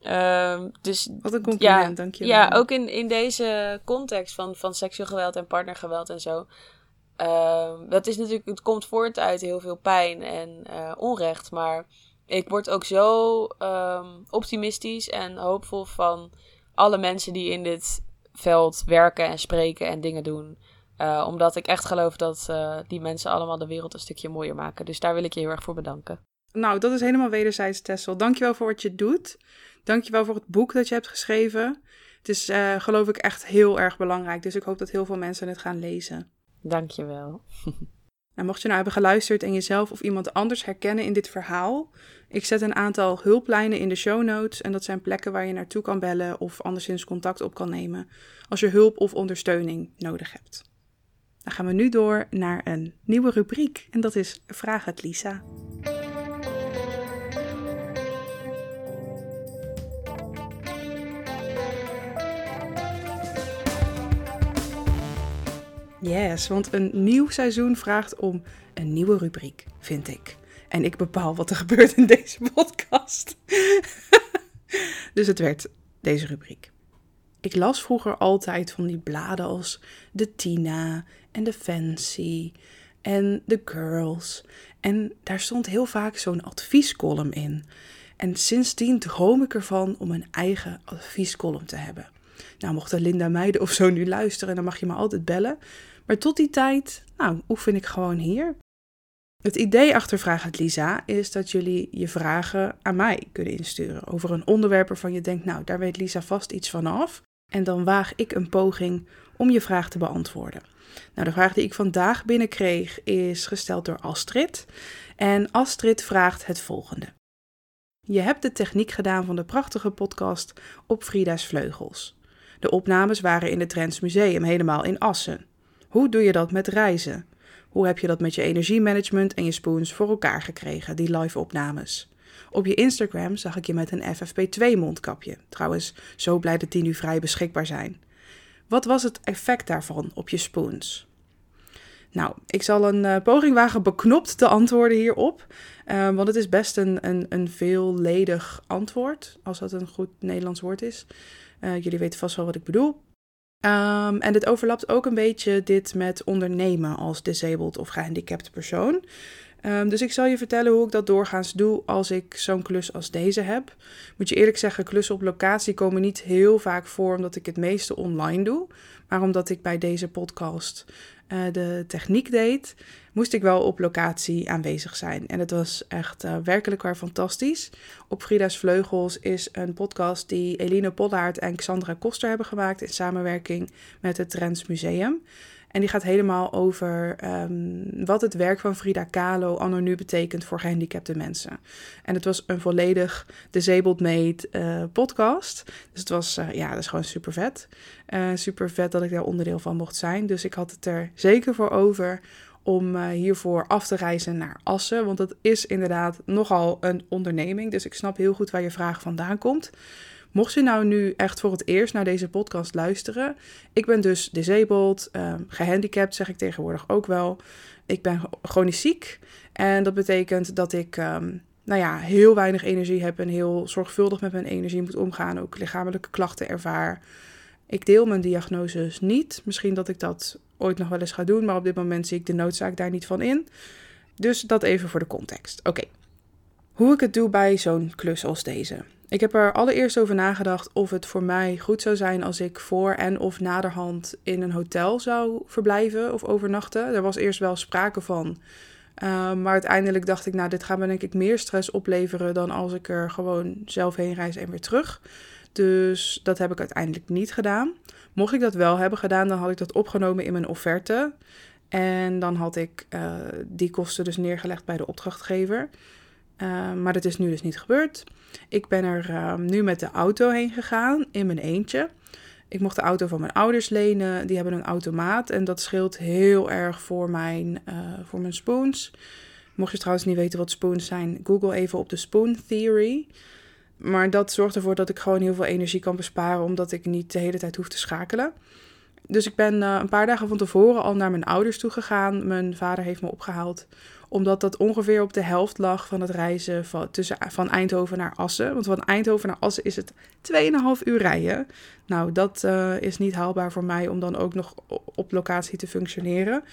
Ehm, dus Wat een compliment, dank je wel. ja, ook in, in deze context van, van seksueel geweld en partnergeweld en zo. Ehm, dat is natuurlijk, het komt voort uit heel veel pijn en eh, onrecht. Maar ik word ook zo ehm, optimistisch en hoopvol van alle mensen die in dit veld werken en spreken en dingen doen. Eh, omdat ik echt geloof dat eh, die mensen allemaal de wereld een stukje mooier maken. Dus daar wil ik je heel erg voor bedanken. Nou, dat is helemaal wederzijds, Tessel. Dankjewel voor wat je doet. Dankjewel voor het boek dat je hebt geschreven. Het is, eh, geloof ik, echt heel erg belangrijk. Dus ik hoop dat heel veel mensen het gaan lezen. Dankjewel. En mocht je nou hebben geluisterd en jezelf of iemand anders herkennen in dit verhaal, ik zet een aantal hulplijnen in de show notes. En dat zijn plekken waar je naartoe kan bellen of anderszins contact op kan nemen als je hulp of ondersteuning nodig hebt. Dan gaan we nu door naar een nieuwe rubriek en dat is Vraag het Lisa. Yes, want een nieuw seizoen vraagt om een nieuwe rubriek, vind ik. En ik bepaal wat er gebeurt in deze podcast. dus het werd deze rubriek. Ik las vroeger altijd van die bladen als de Tina en de Fancy en de Girls. En daar stond heel vaak zo'n adviescolumn in. En sindsdien droom ik ervan om een eigen adviescolumn te hebben. Nou, mocht Linda Meijden of zo nu luisteren, dan mag je me altijd bellen. Maar tot die tijd, nou, oefen ik gewoon hier. Het idee achter Vraag het Lisa is dat jullie je vragen aan mij kunnen insturen over een onderwerp waarvan je denkt, nou, daar weet Lisa vast iets van af. En dan waag ik een poging om je vraag te beantwoorden. Nou, de vraag die ik vandaag binnenkreeg is gesteld door Astrid. En Astrid vraagt het volgende. Je hebt de techniek gedaan van de prachtige podcast op Frida's Vleugels. De opnames waren in het Trends Museum, helemaal in Assen. Hoe doe je dat met reizen? Hoe heb je dat met je energiemanagement en je spoons voor elkaar gekregen, die live opnames? Op je Instagram zag ik je met een FFP2 mondkapje. Trouwens, zo blij dat die nu vrij beschikbaar zijn. Wat was het effect daarvan op je spoons? Nou, ik zal een uh, poging wagen beknopt te antwoorden hierop. Uh, want het is best een, een, een veelledig antwoord, als dat een goed Nederlands woord is. Uh, jullie weten vast wel wat ik bedoel. Um, en dit overlapt ook een beetje dit met ondernemen als disabled of gehandicapt persoon. Um, dus ik zal je vertellen hoe ik dat doorgaans doe als ik zo'n klus als deze heb. Moet je eerlijk zeggen, klussen op locatie komen niet heel vaak voor omdat ik het meeste online doe. Maar omdat ik bij deze podcast uh, de techniek deed, moest ik wel op locatie aanwezig zijn. En het was echt uh, werkelijk waar fantastisch. Op Frida's Vleugels is een podcast die Eline Pollaert en Xandra Koster hebben gemaakt in samenwerking met het Trends Museum. En die gaat helemaal over um, wat het werk van Frida Kahlo anno nu betekent voor gehandicapte mensen. En het was een volledig disabled made uh, podcast. Dus het was, uh, ja, dat is gewoon super vet. Uh, super vet dat ik daar onderdeel van mocht zijn. Dus ik had het er zeker voor over om hiervoor af te reizen naar Assen. Want dat is inderdaad nogal een onderneming. Dus ik snap heel goed waar je vraag vandaan komt. Mocht je nou nu echt voor het eerst naar deze podcast luisteren, ik ben dus disabled, um, gehandicapt zeg ik tegenwoordig ook wel. Ik ben chronisch ziek en dat betekent dat ik um, nou ja, heel weinig energie heb en heel zorgvuldig met mijn energie moet omgaan, ook lichamelijke klachten ervaar. Ik deel mijn diagnoses niet. Misschien dat ik dat ooit nog wel eens ga doen, maar op dit moment zie ik de noodzaak daar niet van in. Dus dat even voor de context. Oké. Hoe ik het doe bij zo'n klus als deze. Ik heb er allereerst over nagedacht of het voor mij goed zou zijn als ik voor en of naderhand in een hotel zou verblijven of overnachten. Er was eerst wel sprake van. Uh, maar uiteindelijk dacht ik, nou, dit gaat me denk ik meer stress opleveren dan als ik er gewoon zelf heen reis en weer terug. Dus dat heb ik uiteindelijk niet gedaan. Mocht ik dat wel hebben gedaan, dan had ik dat opgenomen in mijn offerte. En dan had ik uh, die kosten dus neergelegd bij de opdrachtgever. Uh, maar dat is nu dus niet gebeurd. Ik ben er uh, nu met de auto heen gegaan, in mijn eentje. Ik mocht de auto van mijn ouders lenen. Die hebben een automaat en dat scheelt heel erg voor mijn, uh, voor mijn spoons. Mocht je trouwens niet weten wat spoons zijn, google even op de Spoon Theory. Maar dat zorgt ervoor dat ik gewoon heel veel energie kan besparen, omdat ik niet de hele tijd hoef te schakelen. Dus ik ben uh, een paar dagen van tevoren al naar mijn ouders toe gegaan. Mijn vader heeft me opgehaald omdat dat ongeveer op de helft lag van het reizen van, tussen, van Eindhoven naar Assen. Want van Eindhoven naar Assen is het 2,5 uur rijden. Nou, dat uh, is niet haalbaar voor mij om dan ook nog op locatie te functioneren.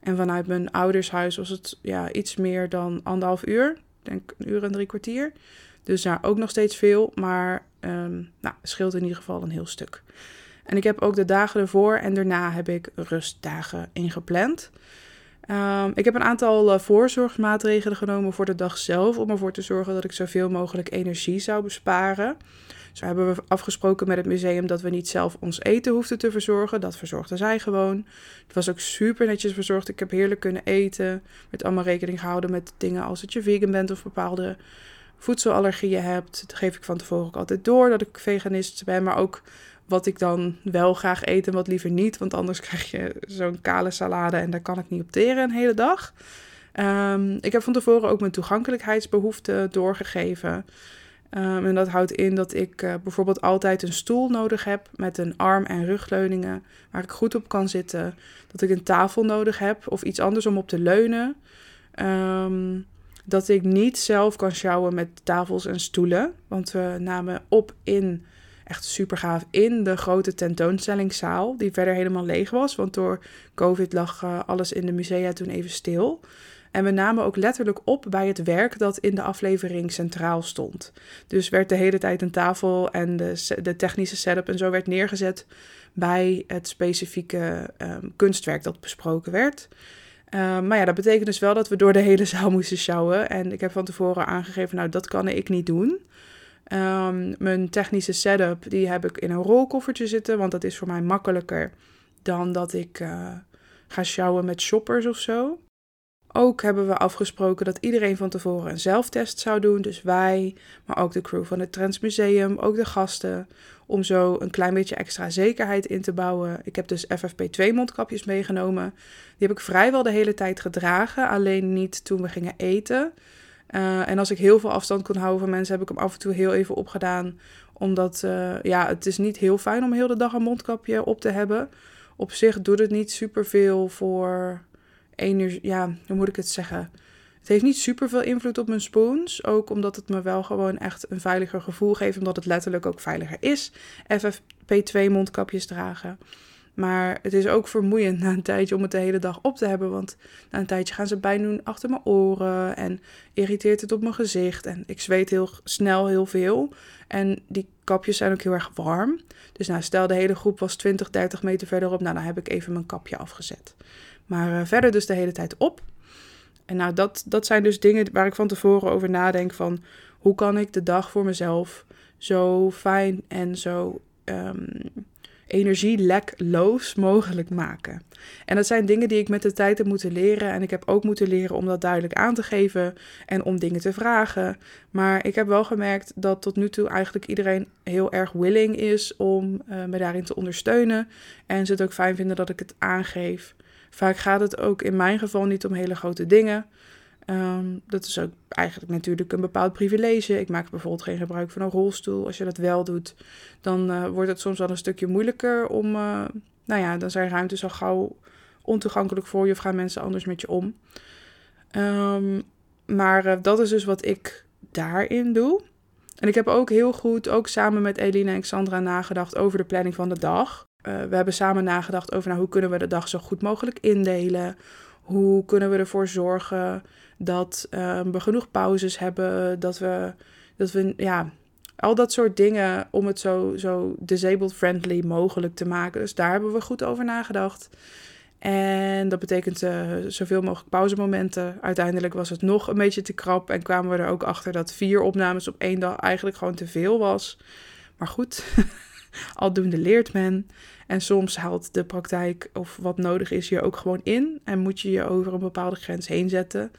En vanuit mijn oudershuis was het ja, iets meer dan anderhalf uur. Ik denk een uur en drie kwartier. Dus ja, ook nog steeds veel. Maar um, nou, scheelt in ieder geval een heel stuk. En ik heb ook de dagen ervoor en daarna heb ik rustdagen ingepland. Um, ik heb een aantal uh, voorzorgsmaatregelen genomen voor de dag zelf om ervoor te zorgen dat ik zoveel mogelijk energie zou besparen. Zo hebben we afgesproken met het museum dat we niet zelf ons eten hoefden te verzorgen. Dat verzorgden zij gewoon. Het was ook super netjes verzorgd. Ik heb heerlijk kunnen eten. Met allemaal rekening gehouden met dingen als dat je vegan bent of bepaalde voedselallergieën hebt. Dat geef ik van tevoren ook altijd door dat ik veganist ben. Maar ook wat ik dan wel graag eet en wat liever niet. Want anders krijg je zo'n kale salade en daar kan ik niet op teren een hele dag. Um, ik heb van tevoren ook mijn toegankelijkheidsbehoeften doorgegeven. Um, en dat houdt in dat ik uh, bijvoorbeeld altijd een stoel nodig heb met een arm- en rugleuningen waar ik goed op kan zitten. Dat ik een tafel nodig heb of iets anders om op te leunen. Um, dat ik niet zelf kan sjouwen met tafels en stoelen. Want we namen op in echt super gaaf in de grote tentoonstellingszaal, die verder helemaal leeg was. Want door COVID lag uh, alles in de musea toen even stil. En we namen ook letterlijk op bij het werk dat in de aflevering centraal stond. Dus werd de hele tijd een tafel en de, de technische setup en zo werd neergezet bij het specifieke um, kunstwerk dat besproken werd. Um, maar ja, dat betekent dus wel dat we door de hele zaal moesten sjouwen. En ik heb van tevoren aangegeven, nou dat kan ik niet doen. Um, mijn technische setup, die heb ik in een rolkoffertje zitten, want dat is voor mij makkelijker dan dat ik uh, ga sjouwen met shoppers of zo. Ook hebben we afgesproken dat iedereen van tevoren een zelftest zou doen. Dus wij, maar ook de crew van het Trends Museum, ook de gasten. Om zo een klein beetje extra zekerheid in te bouwen. Ik heb dus FFP2 mondkapjes meegenomen. Die heb ik vrijwel de hele tijd gedragen. Alleen niet toen we gingen eten. Uh, en als ik heel veel afstand kon houden van mensen, heb ik hem af en toe heel even opgedaan. Omdat uh, ja, het is niet heel fijn om heel de dag een mondkapje op te hebben. Op zich doet het niet superveel voor energie. Ja, hoe moet ik het zeggen? Het heeft niet super veel invloed op mijn spoons. Ook omdat het me wel gewoon echt een veiliger gevoel geeft. Omdat het letterlijk ook veiliger is. FFP2 mondkapjes dragen. Maar het is ook vermoeiend na een tijdje om het de hele dag op te hebben. Want na een tijdje gaan ze pijn doen achter mijn oren. En irriteert het op mijn gezicht. En ik zweet heel snel heel veel. En die kapjes zijn ook heel erg warm. Dus nou, stel de hele groep was 20, 30 meter verderop. Nou, dan heb ik even mijn kapje afgezet. Maar uh, verder dus de hele tijd op. En nou, dat, dat zijn dus dingen waar ik van tevoren over nadenk van... hoe kan ik de dag voor mezelf zo fijn en zo um, energielekloos mogelijk maken. En dat zijn dingen die ik met de tijd heb moeten leren. En ik heb ook moeten leren om dat duidelijk aan te geven en om dingen te vragen. Maar ik heb wel gemerkt dat tot nu toe eigenlijk iedereen heel erg willing is om uh, me daarin te ondersteunen. En ze het ook fijn vinden dat ik het aangeef. Vaak gaat het ook in mijn geval niet om hele grote dingen. Um, dat is ook eigenlijk natuurlijk een bepaald privilege. Ik maak bijvoorbeeld geen gebruik van een rolstoel. Als je dat wel doet, dan uh, wordt het soms wel een stukje moeilijker om. Uh, nou ja, dan zijn ruimtes al gauw ontoegankelijk voor je of gaan mensen anders met je om. Um, maar uh, dat is dus wat ik daarin doe. En ik heb ook heel goed, ook samen met Eline en Sandra, nagedacht over de planning van de dag. we hebben samen nagedacht over nou, hoe kunnen we de dag zo goed mogelijk indelen. Hoe kunnen we ervoor zorgen dat um, we genoeg pauzes hebben, dat we, dat we, ja, al dat soort dingen om het zo, zo disabled friendly mogelijk te maken. Dus daar hebben we goed over nagedacht. En dat betekent uh, zoveel mogelijk pauzemomenten. Uiteindelijk was het nog een beetje te krap en kwamen we er ook achter dat vier opnames op één dag eigenlijk gewoon te veel was. Maar goed, aldoende leert men. En soms haalt de praktijk of wat nodig is je ook gewoon in en moet je je over een bepaalde grens heen zetten.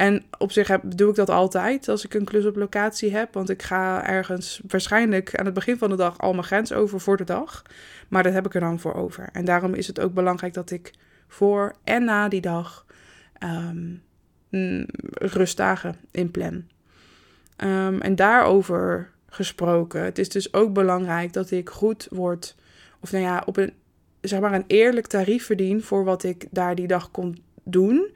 En op zich heb, doe ik dat altijd als ik een klus op locatie heb. Want ik ga ergens waarschijnlijk aan het begin van de dag al mijn grens over voor de dag. Maar dat heb ik er dan voor over. En daarom is het ook belangrijk dat ik voor en na die dag um, rustdagen inplan. Um, en daarover gesproken. Het is dus ook belangrijk dat ik goed word, of nou ja, op een, zeg maar een eerlijk tarief verdien voor wat ik daar die dag kon doen.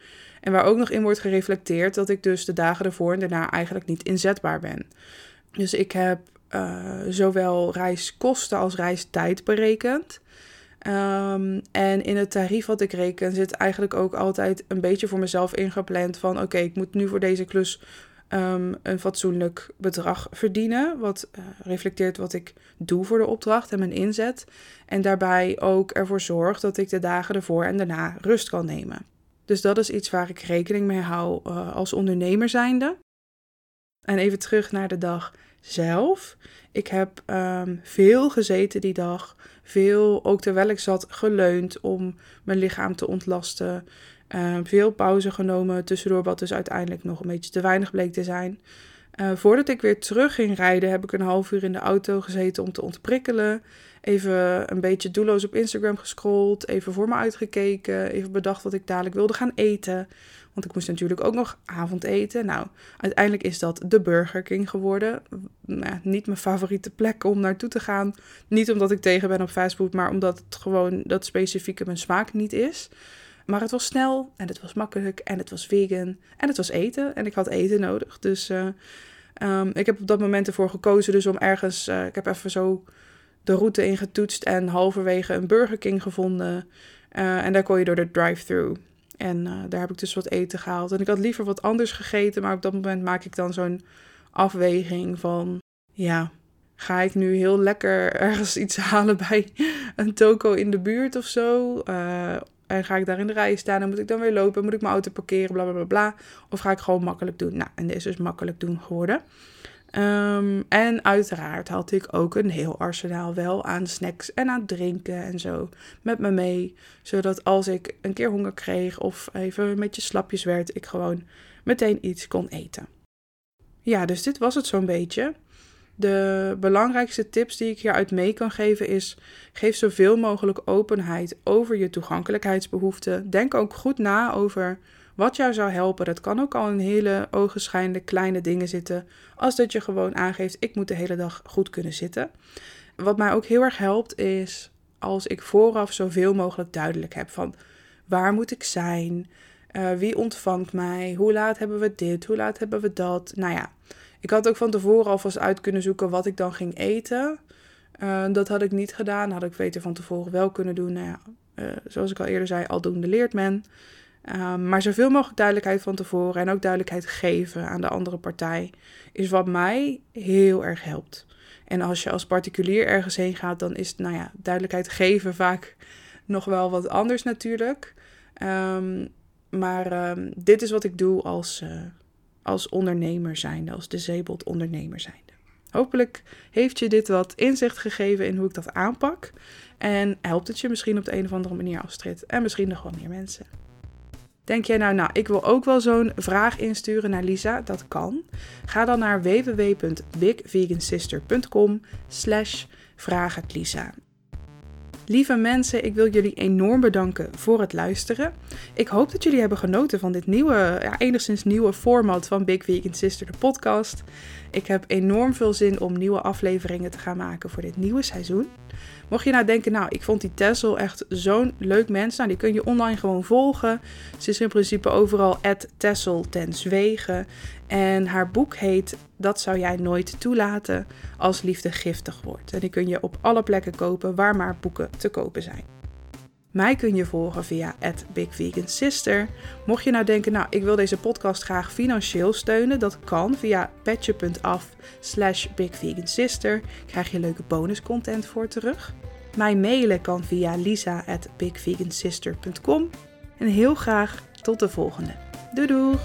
En waar ook nog in wordt gereflecteerd dat ik dus de dagen ervoor en daarna eigenlijk niet inzetbaar ben. Dus ik heb uh, zowel reiskosten als reistijd berekend. Um, en in het tarief wat ik reken zit eigenlijk ook altijd een beetje voor mezelf ingepland van oké, ik moet nu voor deze klus um, een fatsoenlijk bedrag verdienen. Wat uh, reflecteert wat ik doe voor de opdracht en mijn inzet. En daarbij ook ervoor zorg dat ik de dagen ervoor en daarna rust kan nemen. Dus dat is iets waar ik rekening mee hou uh, als ondernemer zijnde. En even terug naar de dag zelf. Ik heb um, veel gezeten die dag. Veel, ook terwijl ik zat, geleund om mijn lichaam te ontlasten. Um, veel pauze genomen tussendoor, wat dus uiteindelijk nog een beetje te weinig bleek te zijn. Uh, voordat ik weer terug ging rijden, heb ik een half uur in de auto gezeten om te ontprikkelen. Even een beetje doelloos op Instagram gescrolld. Even voor me uitgekeken. Even bedacht wat ik dadelijk wilde gaan eten. Want ik moest natuurlijk ook nog avondeten. Nou, uiteindelijk is dat de Burger King geworden. Nou, niet mijn favoriete plek om naartoe te gaan. Niet omdat ik tegen ben op fastfood, maar omdat het gewoon dat specifieke mijn smaak niet is. Maar het was snel en het was makkelijk en het was vegan en het was eten. En ik had eten nodig. Dus uh, um, ik heb op dat moment ervoor gekozen dus om ergens... Uh, ik heb even zo de route ingetoetst en halverwege een Burger King gevonden. Uh, en daar kon je door de drive-thru. En eh, daar heb ik dus wat eten gehaald. En ik had liever wat anders gegeten, maar op dat moment maak ik dan zo'n afweging van, ja, ga ik nu heel lekker ergens iets halen bij een toko in de buurt of zo? Uh, en ga ik daar in de rij staan en moet ik dan weer lopen? Moet ik mijn auto parkeren? Bla bla bla. Of ga ik gewoon makkelijk doen? Nou, en dit is dus makkelijk doen geworden. Um, en uiteraard had ik ook een heel arsenaal wel aan snacks en aan drinken en zo met me mee. Zodat als ik een keer honger kreeg of even een beetje slapjes werd, ik gewoon meteen iets kon eten. Ja, dus dit was het zo'n beetje. De belangrijkste tips die ik hieruit mee kan geven is: geef zoveel mogelijk openheid over je toegankelijkheidsbehoeften. Denk ook goed na over wat jou zou helpen. Dat kan ook al in hele ogenschijnende kleine dingen zitten, als dat je gewoon aangeeft: ik moet de hele dag goed kunnen zitten. Wat mij ook heel erg helpt is als ik vooraf zoveel mogelijk duidelijk heb van waar moet ik zijn, uh, wie ontvangt mij, hoe laat hebben we dit, hoe laat hebben we dat. Nou ja. Ik had ook van tevoren alvast uit kunnen zoeken wat ik dan ging eten. Uh, dat had ik niet gedaan. Had ik beter van tevoren wel kunnen doen. Nou ja, uh, zoals ik al eerder zei, aldoende leert men. Uh, maar zoveel mogelijk duidelijkheid van tevoren en ook duidelijkheid geven aan de andere partij is wat mij heel erg helpt. En als je als particulier ergens heen gaat, dan is nou ja, duidelijkheid geven vaak nog wel wat anders natuurlijk. Um, maar um, dit is wat ik doe als, uh, als ondernemer zijnde, als disabled ondernemer zijnde. Hopelijk heeft je dit wat inzicht gegeven in hoe ik dat aanpak. En helpt het je misschien op de een of andere manier Astrid. En misschien nog wel meer mensen. Denk jij nou, nou, ik wil ook wel zo'n vraag insturen naar Lisa? Dat kan. Ga dan naar www.bigvegansister.com slash Lisa. Lieve mensen, ik wil jullie enorm bedanken voor het luisteren. Ik hoop dat jullie hebben genoten van dit nieuwe, ja, enigszins nieuwe format van Big Vegan Sister, de podcast. Ik heb enorm veel zin om nieuwe afleveringen te gaan maken voor dit nieuwe seizoen. Mocht je nou denken, nou, ik vond die Tessel echt zo'n leuk mens. Nou, die kun je online gewoon volgen. Ze is in principe overal Tessel ten Zwegen. En haar boek heet Dat zou jij nooit toelaten als liefde giftig wordt. En die kun je op alle plekken kopen waar maar boeken te kopen zijn. Mij kun je volgen via @bigvegansister. Mocht je nou denken, nou, ik wil deze podcast graag financieel steunen, dat kan via petje.af slash bigvegansister. Krijg je leuke bonuscontent voor terug. Mij mailen kan via lisa@bigvegansister.com. En heel graag tot de volgende. Doei!